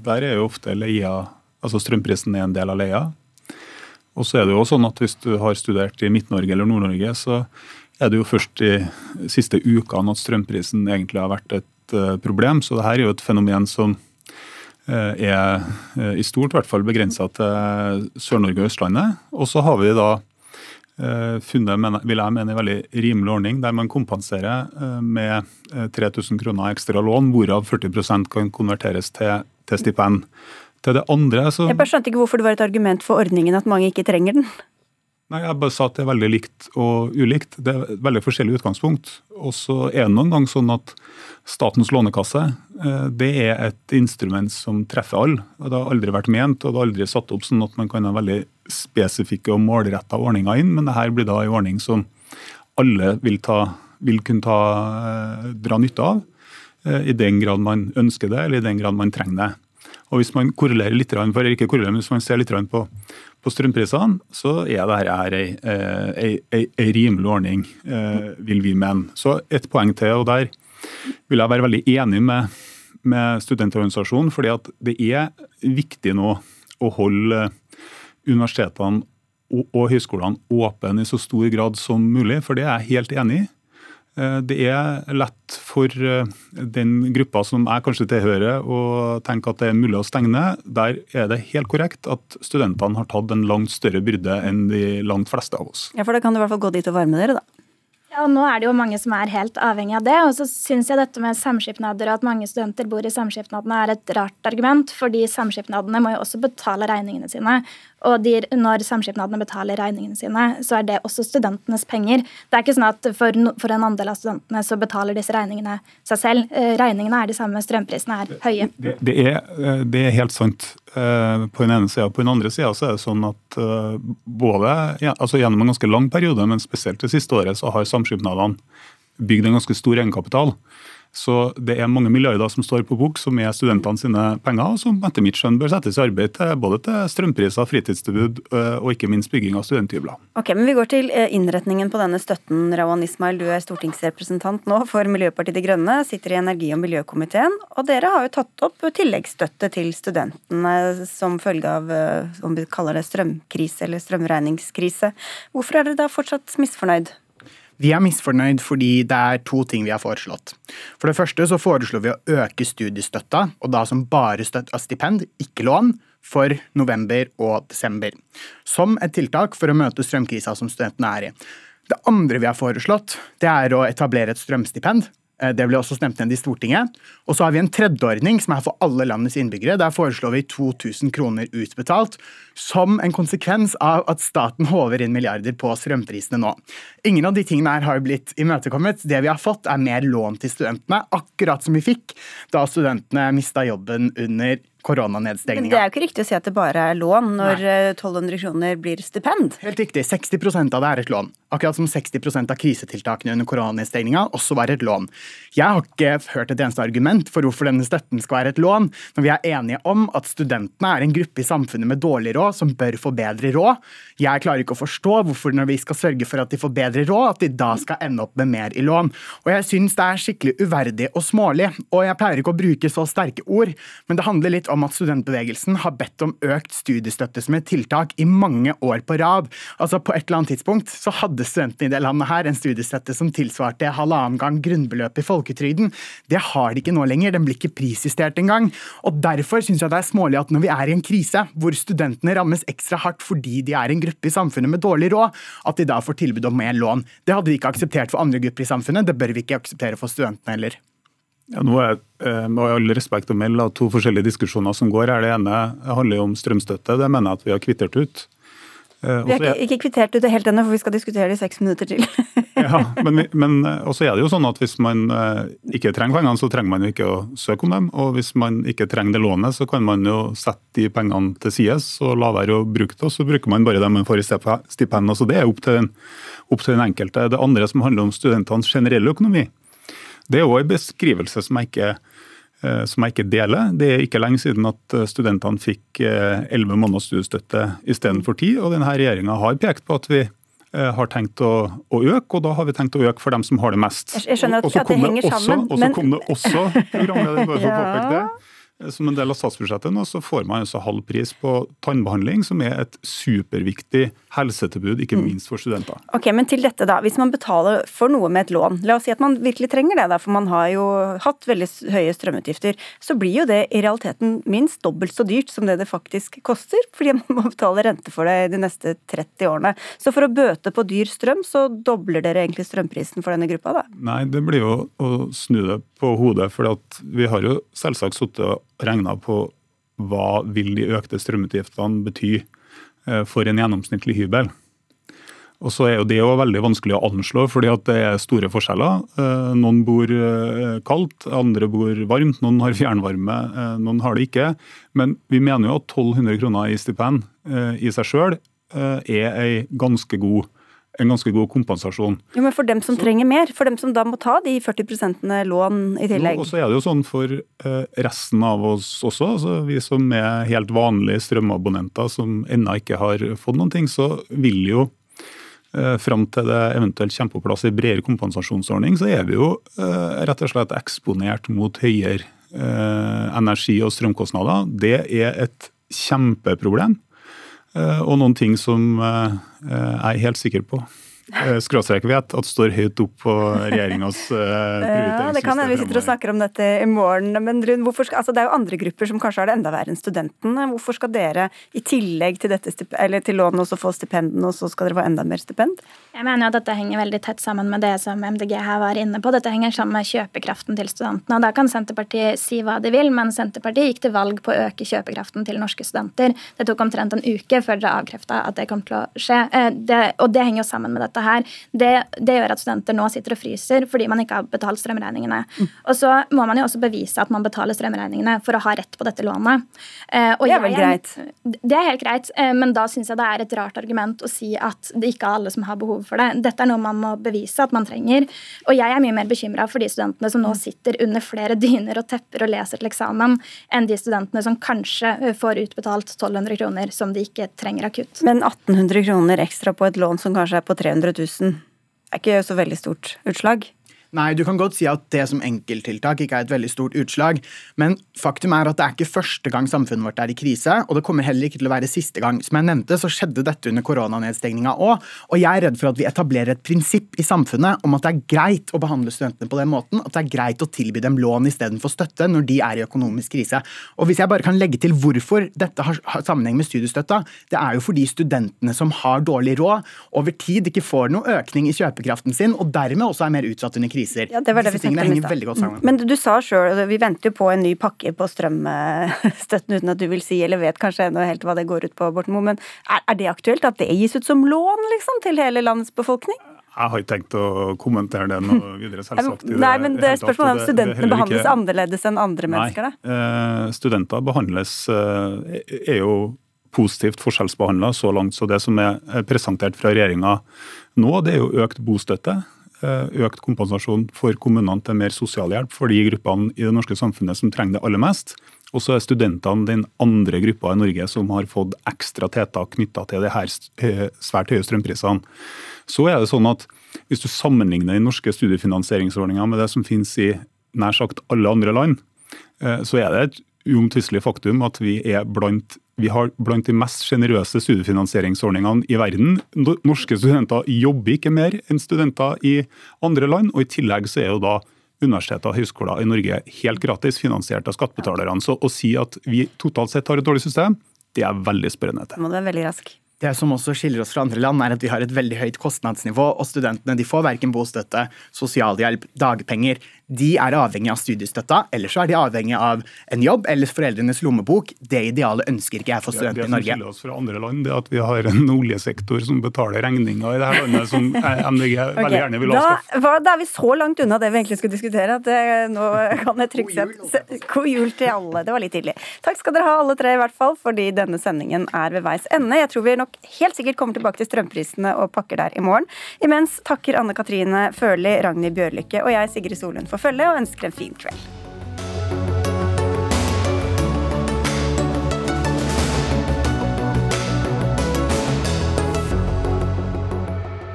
Der er jo ofte leia, altså strømprisen er en del av leia. Og så er det jo sånn at Hvis du har studert i Midt-Norge eller Nord-Norge, så er det jo først de siste ukene at strømprisen egentlig har vært et uh, problem. Så det her er jo et fenomen som uh, er i stort hvert fall begrensa til Sør-Norge og Østlandet. Og så har vi da funnet, vil jeg mene, en veldig rimelig ordning der man kompenserer med 3000 kroner ekstra lån, hvorav 40% kan konverteres til, til stipend. Til det andre så Jeg bare skjønte ikke hvorfor det var et argument for ordningen at mange ikke trenger den. Nei, Jeg bare sa at det er veldig likt og ulikt. Det er veldig forskjellig utgangspunkt. Og så er det noen gang sånn at Statens lånekasse eh, det er et instrument som treffer alle. Det har aldri vært ment og det har aldri satt opp sånn at man kan ha veldig spesifikke og målretta ordninger inn, men dette blir da en ordning som alle vil, ta, vil kunne ta, eh, dra nytte av. Eh, I den grad man ønsker det, eller i den grad man trenger det. Og Hvis man korrelerer litt, for ikke korrelerer, men hvis man ser litt på på strømprisene, så er dette ei, eh, ei, ei, ei rimelig ordning, eh, vil vi mene. Så et poeng til, og der vil jeg være veldig enig med, med studentorganisasjonen. fordi at det er viktig nå å holde universitetene og, og høyskolene åpne i så stor grad som mulig, for det er jeg helt enig i. Eh, det er lett for eh, den gruppa som jeg kanskje tilhører, å tenke at det er mulig å stenge ned. Der er det helt korrekt at studentene har tatt en langt større byrde enn de langt fleste av oss. Ja, For da kan du i hvert fall gå dit og varme dere, da. Ja, og Nå er det jo mange som er helt avhengig av det. Og så syns jeg dette med samskipnader og at mange studenter bor i samskipnadene er et rart argument, fordi samskipnadene må jo også betale regningene sine. Og de, når samskipnadene betaler regningene sine, så er det også studentenes penger. Det er ikke sånn at for, for, en andel av studentene så betaler disse regningene seg selv. Eh, regningene er de samme, strømprisene er høye. Det, det, er, eh, det er, helt sant eh, på den ene sida. På den andre sida er det sånn at både altså gjennom en ganske lang periode, men spesielt det siste året, så har samskipnadene bygd en ganske stor egenkapital. Så det er mange milliarder som står på bok, som er studentene sine penger, og som etter mitt skjønn bør settes i arbeid til både til strømpriser, fritidstilbud øh, og ikke minst bygging av studenthybler. Ok, men Vi går til øh, innretningen på denne støtten. Rawan Ismail, du er stortingsrepresentant nå for Miljøpartiet De Grønne, sitter i energi- og miljøkomiteen. Og dere har jo tatt opp tilleggsstøtte til studentene som følge av øh, om vi kaller det strømkrise eller strømregningskrise. Hvorfor er dere da fortsatt misfornøyd? Vi er misfornøyd fordi det er to ting vi har foreslått. For det første så foreslo vi å øke studiestøtta, og da som bare støtte av stipend, ikke lån, for november og desember. Som et tiltak for å møte strømkrisa som studentene er i. Det andre vi har foreslått, det er å etablere et strømstipend det ble også stemt ned i Stortinget. Og så har vi en tredjeordning som er for alle landets innbyggere. Der foreslår vi 2000 kroner utbetalt som en konsekvens av at staten håver inn milliarder på strømprisene nå. Ingen av de tingene her har blitt imøtekommet. Det vi har fått, er mer lån til studentene, akkurat som vi fikk da studentene mista jobben under koronanedstengninga. Det er jo ikke riktig å si at det bare er lån når Nei. 1200 eh, kroner blir stipend? Helt riktig. 60% av det er et lån. Akkurat som 60% av krisetiltakene under koronanedstengninga også var et lån. Jeg har ikke hørt et eneste argument for hvorfor denne støtten skal være et lån, når vi er enige om at studentene er en gruppe i samfunnet med dårlig råd som bør få bedre råd. Jeg klarer ikke å forstå hvorfor når vi skal sørge for at de får bedre råd, at de da skal ende opp med mer i lån. Og jeg syns det er skikkelig uverdig og smålig. Og jeg pleier ikke å bruke så sterke ord, men det handler litt om at studentbevegelsen har bedt om økt studiestøtte som et tiltak i mange år på rad. Altså På et eller annet tidspunkt så hadde studentene i det landet her en studiestøtte som tilsvarte halvannen gang grunnbeløpet i folketrygden. Det har de ikke nå lenger. Den blir ikke prisjustert engang. Og derfor syns jeg det er smålig at når vi er i en krise hvor studentene rammes ekstra hardt fordi de er en gruppe i samfunnet med dårlig råd, at de da får tilbud om mer lån. Det hadde vi ikke akseptert for andre grupper i samfunnet. Det bør vi ikke akseptere for studentene heller. Ja, nå er eh, med all respekt å melde to forskjellige diskusjoner som går her. Det ene handler om strømstøtte. Det mener jeg at vi har kvittert ut. Eh, Vi har ikke, ikke kvittert ut det helt ennå, for vi skal diskutere det i seks minutter til. ja, men, men også er det jo sånn at hvis man eh, ikke trenger pengene, så trenger man jo ikke å søke om dem. Og hvis man ikke trenger det lånet, så kan man jo sette de pengene til side og la være å bruke det, og så bruker man bare det man får i stipend. Altså det er opp til, den, opp til den enkelte. Det andre som handler om studentenes generelle økonomi, det er jo en beskrivelse som jeg ikke Eh, som jeg ikke deler. Det er ikke lenge siden at eh, studentene fikk eh, elleve måneders studiestøtte istedenfor ti, og denne regjeringa har pekt på at vi har tenkt å, å, øke, og da har vi tenkt å øke for dem som har det mest. Jeg skjønner at, at det henger sammen, Og så men... kom det også, programleder, bare for å påpeke det, som en del av statsbudsjettet nå, så får man altså halv pris på tannbehandling, som er et superviktig helsetilbud, ikke mm. minst for studenter. Ok, Men til dette, da. Hvis man betaler for noe med et lån, la oss si at man virkelig trenger det, da, for man har jo hatt veldig høye strømutgifter, så blir jo det i realiteten minst dobbelt så dyrt som det det faktisk koster, fordi man må betale rente for det de neste 30 årene. Så for å bøte på dyr strøm, så dobler dere egentlig strømprisen for denne gruppa, da? Nei, det blir jo å snu det på hodet, for vi har jo selvsagt sittet regna på hva vil de økte strømutgiftene bety eh, for en gjennomsnittlig hybel. Og så er jo Det jo veldig vanskelig å anslå, fordi at det er store forskjeller. Eh, noen bor eh, kaldt, andre bor varmt, noen har fjernvarme, noen har det ikke. Men vi mener jo at 1200 kroner i stipend i seg sjøl er ei ganske god en ganske god kompensasjon. Jo, Men for dem som så, trenger mer, for dem som da må ta de 40% lån i tillegg? Og så er det jo sånn for eh, resten av oss også, altså vi som er helt vanlige strømabonnenter som ennå ikke har fått noen ting, så vil jo eh, fram til det eventuelt kommer på plass en bredere kompensasjonsordning, så er vi jo eh, rett og slett eksponert mot høyere energi- og strømkostnader. Det er et kjempeproblem. Og noen ting som jeg er helt sikker på. Eh, skråstrek vet at står høyt opp på regjeringas prioriteringsliste. Ja, det kan hende vi sitter og snakker om dette i morgen. Men Rund, skal, altså det er jo andre grupper som kanskje har det enda verre enn studentene. Hvorfor skal dere i tillegg til, dette, til lånet også få stipendene, og så skal dere få enda mer stipend? Jeg mener at dette henger veldig tett sammen med det som MDG her var inne på. Dette henger sammen med kjøpekraften til studentene. og Da kan Senterpartiet si hva de vil, men Senterpartiet gikk til valg på å øke kjøpekraften til norske studenter. Det tok omtrent en uke før dere avkrefta at det kom til å skje. Eh, det, og det henger jo sammen med dette dette her, det, det, gjør at studenter nå sitter og fryser fordi man ikke har betalt strømregningene. Mm. Og så må man jo også bevise at man betaler strømregningene for å ha rett på dette lånet. Og det er vel jeg, greit? Det er helt greit, eh, men da syns jeg det er et rart argument å si at det ikke er alle som har behov for det. Dette er noe man må bevise at man trenger. Og jeg er mye mer bekymra for de studentene som nå mm. sitter under flere dyner og tepper og leser til eksamen, enn de studentene som kanskje eh, får utbetalt 1200 kroner som de ikke trenger akutt. Men 1800 kroner ekstra på et lån som kanskje er på 300 000 er ikke så veldig stort utslag. Nei, du kan godt si at det som enkelttiltak ikke er et veldig stort utslag, men faktum er at det er ikke første gang samfunnet vårt er i krise, og det kommer heller ikke til å være siste gang. Som jeg nevnte, så skjedde dette under koronanedstengninga òg, og jeg er redd for at vi etablerer et prinsipp i samfunnet om at det er greit å behandle studentene på den måten, at det er greit å tilby dem lån istedenfor støtte når de er i økonomisk krise. Og hvis jeg bare kan legge til hvorfor dette har sammenheng med studiestøtta, det er jo fordi studentene som har dårlig råd, over tid ikke får noe økning i kjøpekraften sin, og dermed også er mer utsatt under krise kriser. Ja, det var det Disse tingene henger veldig godt sammen. Men du sa sjøl, vi venter jo på en ny pakke på strømstøtten uten at du vil si, eller vet kanskje ennå helt hva det går ut på, Borten Moe. Men er, er, det aktuelt at det gis ut som lån, liksom, til hele landets befolkning? Jeg har ikke tenkt å kommentere det noe videre, selvsagt. Nei, men det er spørsmålet om studentene behandles ikke... annerledes enn andre Nei, mennesker, da? Eh, studenter behandles eh, er jo positivt forskjellsbehandla så langt. Så det som er presentert fra regjeringa nå, det er jo økt bostøtte. Eh, økt kompensasjon for kommunene til mer sosialhjelp for de gruppene i det norske samfunnet som trenger det aller mest. Og så er studentene den andre gruppa i Norge som har fått ekstra tiltak knytta til de her eh, svært høye strømprisene. Så er det sånn at Hvis du sammenligner de norske studiefinansieringsordningene med det som finnes i nær sagt alle andre land, eh, så er det et uomtvistelig faktum at vi er blant vi har blant de mest sjenerøse studiefinansieringsordningene i verden. Norske studenter jobber ikke mer enn studenter i andre land, og i tillegg så er jo da universiteter og høyskoler i Norge helt gratis finansiert av skattebetalerne. Så å si at vi totalt sett har et dårlig system, det er veldig spørrende til. Må du være veldig rask. Det som også skiller oss fra andre land, er at vi har et veldig høyt kostnadsnivå, og studentene de får verken bostøtte, sosialhjelp, dagpenger. De er avhengig av studiestøtta, eller så er de avhengig av en jobb eller foreldrenes lommebok. Det idealet ønsker ikke jeg for studenter i Norge. Det som skiller oss fra andre land, det er at vi har en oljesektor som betaler regninga i dette landet, som MDG okay. veldig gjerne vil avskaffe. Da, da, er vi så langt unna det vi egentlig skulle diskutere, at det, nå kan jeg trygt si God jul til alle. Det var litt tidlig. Takk skal dere ha alle tre, i hvert fall, fordi denne sendingen er ved veis ende. Jeg tror vi nok helt sikkert kommer tilbake til strømprisene og pakker der i morgen. Imens takker Anne Katrine Førli, Ragnhild Bjørlykke og jeg, Sigrid Solund, for følget og ønsker en fin kveld.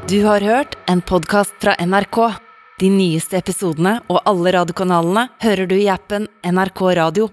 Du har hørt en podkast fra NRK. De nyeste episodene og alle radiokanalene hører du i appen NRK Radio.